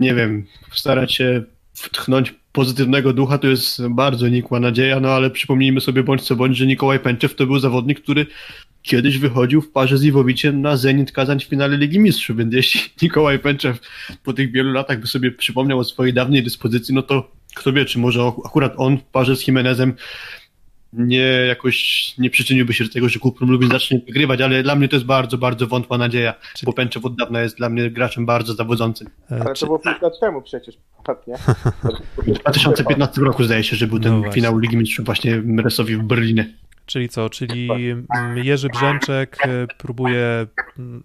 nie wiem, starać się wtchnąć pozytywnego ducha, to jest bardzo nikła nadzieja, no ale przypomnijmy sobie bądź co bądź, że Nikołaj Pęczew to był zawodnik, który kiedyś wychodził w parze z Iwowiciem na Zenit Kazań w finale Ligi Mistrzów, więc jeśli Nikołaj Pęczew po tych wielu latach by sobie przypomniał o swojej dawnej dyspozycji, no to kto wie, czy może akurat on w parze z Jimenezem nie jakoś nie przyczyniłby się do tego, że Kuprum Lubin zacznie wygrywać, ale dla mnie to jest bardzo, bardzo wątła nadzieja, bo Pęczew od dawna jest dla mnie graczem bardzo zawodzącym. e, Ale czy, to było 5 lat temu przecież, nie? W 2015 roku zdaje się, że był ten No finał Ligi Mistrzów właśnie Resowi w Berlinie. czyli co, czyli Jerzy Brzęczek e, próbuje, mm,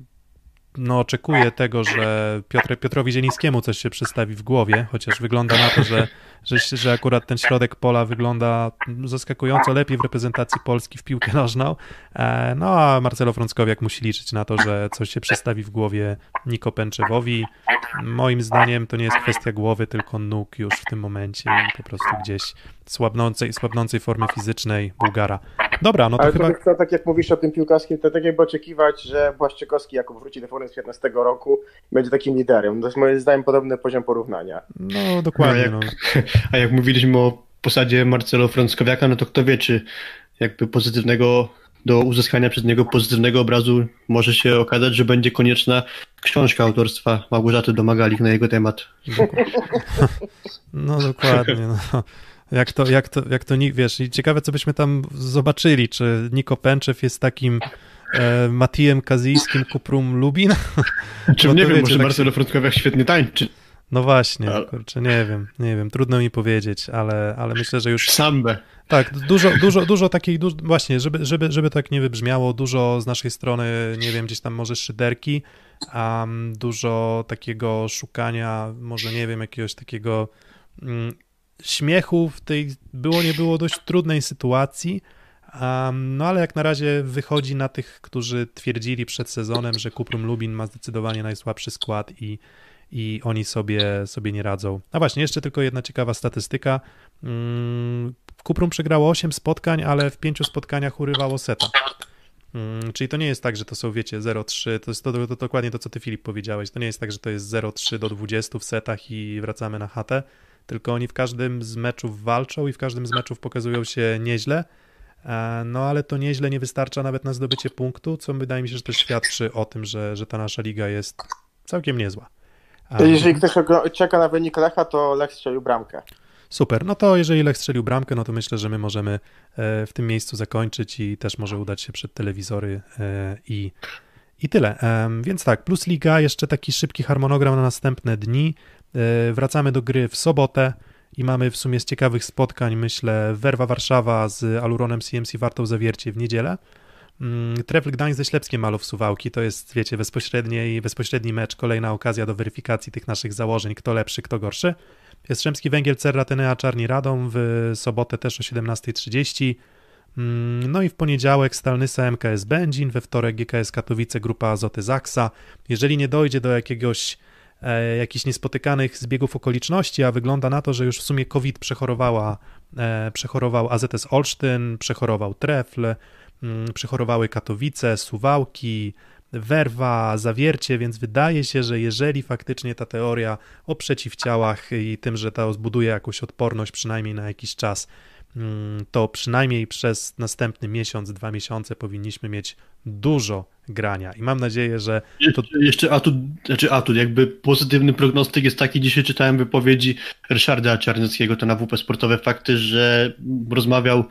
no oczekuje tego, że Piotr, Piotrowi Zielińskiemu coś się przestawi w głowie, chociaż wygląda na to, że, że, że akurat ten środek pola wygląda zaskakująco lepiej w reprezentacji Polski w piłkę nożną, E, no a Marcelo Frąckowiak musi liczyć na to, że coś się przestawi w głowie Niko Pęczewowi. Moim zdaniem to nie jest kwestia głowy, tylko nóg już w tym momencie i po prostu gdzieś słabnącej, słabnącej formy fizycznej Bułgara. Dobra, no to Ale chyba... to, tak jak mówisz o tym piłkarskim, to tak jakby oczekiwać, że Błaszczykowski jako wróci do formy z 15 roku będzie takim liderem. To jest moim zdaniem podobny poziom porównania. No dokładnie, No, no. A jak mówiliśmy o posadzie Marcelo Frąckowiaka, no to kto wie, czy jakby pozytywnego, do uzyskania przez niego pozytywnego obrazu może się okazać, że będzie konieczna książka autorstwa Małgorzaty Domagalik na jego temat. No dokładnie. No. Jak to, jak to, jak to, wiesz, i ciekawe, co byśmy tam zobaczyli, czy Niko Pęczew jest takim e, Matijem Kazijskim Kuprum Lubin? Czym nie wiem, wiecie, może tak Marcelo Frąckowiak świetnie tańczy. No właśnie, Ale- kurczę, nie wiem, nie wiem, trudno mi powiedzieć, ale, ale myślę, że już Sambę. tak, dużo, dużo, dużo takiej, duż, właśnie, żeby, żeby, żeby tak nie wybrzmiało, dużo z naszej strony, nie wiem, gdzieś tam może szyderki, dużo takiego szukania, może nie wiem, jakiegoś takiego mm, śmiechu w tej było, nie było dość trudnej sytuacji, um, no ale jak na razie wychodzi na tych, którzy twierdzili przed sezonem, że Kuprum Lubin ma zdecydowanie najsłabszy skład i i oni sobie, sobie nie radzą. A właśnie, jeszcze tylko jedna ciekawa statystyka. Mm, Kuprum przegrało 8 spotkań, ale w 5 spotkaniach urywało seta. Mm, Czyli to nie jest tak, że to są, wiecie, 0-3, to jest to, to, to dokładnie to, co ty Filip powiedziałeś. To nie jest tak, że to jest 0-3 do 20 w setach i wracamy na chatę, tylko oni w każdym z meczów walczą i w każdym z meczów pokazują się nieźle, E, no ale to nieźle nie wystarcza nawet na zdobycie punktu, co wydaje mi się, że też świadczy o tym, że, że ta nasza liga jest całkiem niezła. Jeżeli ktoś czeka na wynik Lecha, to Lech strzelił bramkę. Super, no to jeżeli Lech strzelił bramkę, no to myślę, że my możemy e, w tym miejscu zakończyć i też może udać się przed telewizory e, i, i tyle. Em, Więc tak, plus Liga, jeszcze taki szybki harmonogram na następne dni. E, Wracamy do gry w sobotę i mamy w sumie z ciekawych spotkań, myślę, Werwa Warszawa z Aluronem CMC Wartą Zawiercie w niedzielę. Mm, Trefl Gdańsk ze Ślepskiem Malów Suwałki, to jest, wiecie, bezpośredni, bezpośredni mecz, kolejna okazja do weryfikacji tych naszych założeń, kto lepszy, kto gorszy. Jastrzębski Węgiel, Cerra, Tenea, Czarni Radom w sobotę też o 17.30. Mm, No i w poniedziałek Stalnysa MKS Będzin, we wtorek GKS Katowice, grupa Azoty Zaksa. Jeżeli nie dojdzie do jakiegoś e, jakichś niespotykanych zbiegów okoliczności, a wygląda na to, że już w sumie COVID przechorowała, e, przechorował AZS Olsztyn, przechorował Trefl, mm, przechorowały Katowice, Suwałki, Werwa, Zawiercie, więc wydaje się, że jeżeli faktycznie ta teoria o przeciwciałach i tym, że to zbuduje jakąś odporność przynajmniej na jakiś czas, mm, to przynajmniej przez następny miesiąc, dwa miesiące powinniśmy mieć dużo grania. I mam nadzieję, że to... Jeszcze, jeszcze atut, znaczy atut, jakby pozytywny prognostyk jest taki, dzisiaj czytałem wypowiedzi Ryszarda Czarneckiego, to na WP Sportowe fakty, że rozmawiał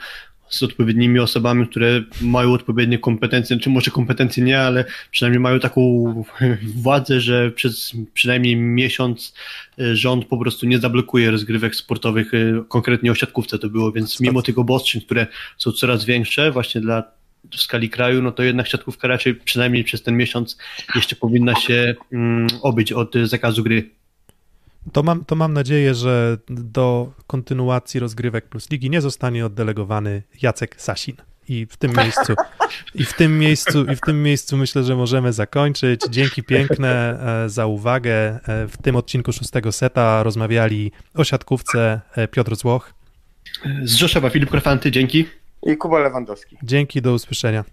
z odpowiednimi osobami, które mają odpowiednie kompetencje, czy może kompetencje nie, ale przynajmniej mają taką władzę, że przez przynajmniej miesiąc e, rząd po prostu nie zablokuje rozgrywek sportowych, e, konkretnie o siatkówce to było, więc mimo tych obostrzeń, które są coraz większe właśnie dla w skali kraju, no to jednak siatkówka raczej przynajmniej przez ten miesiąc jeszcze powinna się mm, obyć od zakazu gry. To mam, to mam nadzieję, że do kontynuacji rozgrywek plus ligi nie zostanie oddelegowany Jacek Sasin. I w tym miejscu, i w tym miejscu, i w tym miejscu myślę, że możemy zakończyć. Dzięki piękne e, za uwagę. E, w tym odcinku szóstego seta rozmawiali o siatkówce e, Piotr Złoch. Z Rzeszowa Filip Krafanty, dzięki. I Kuba Lewandowski. Dzięki, do usłyszenia.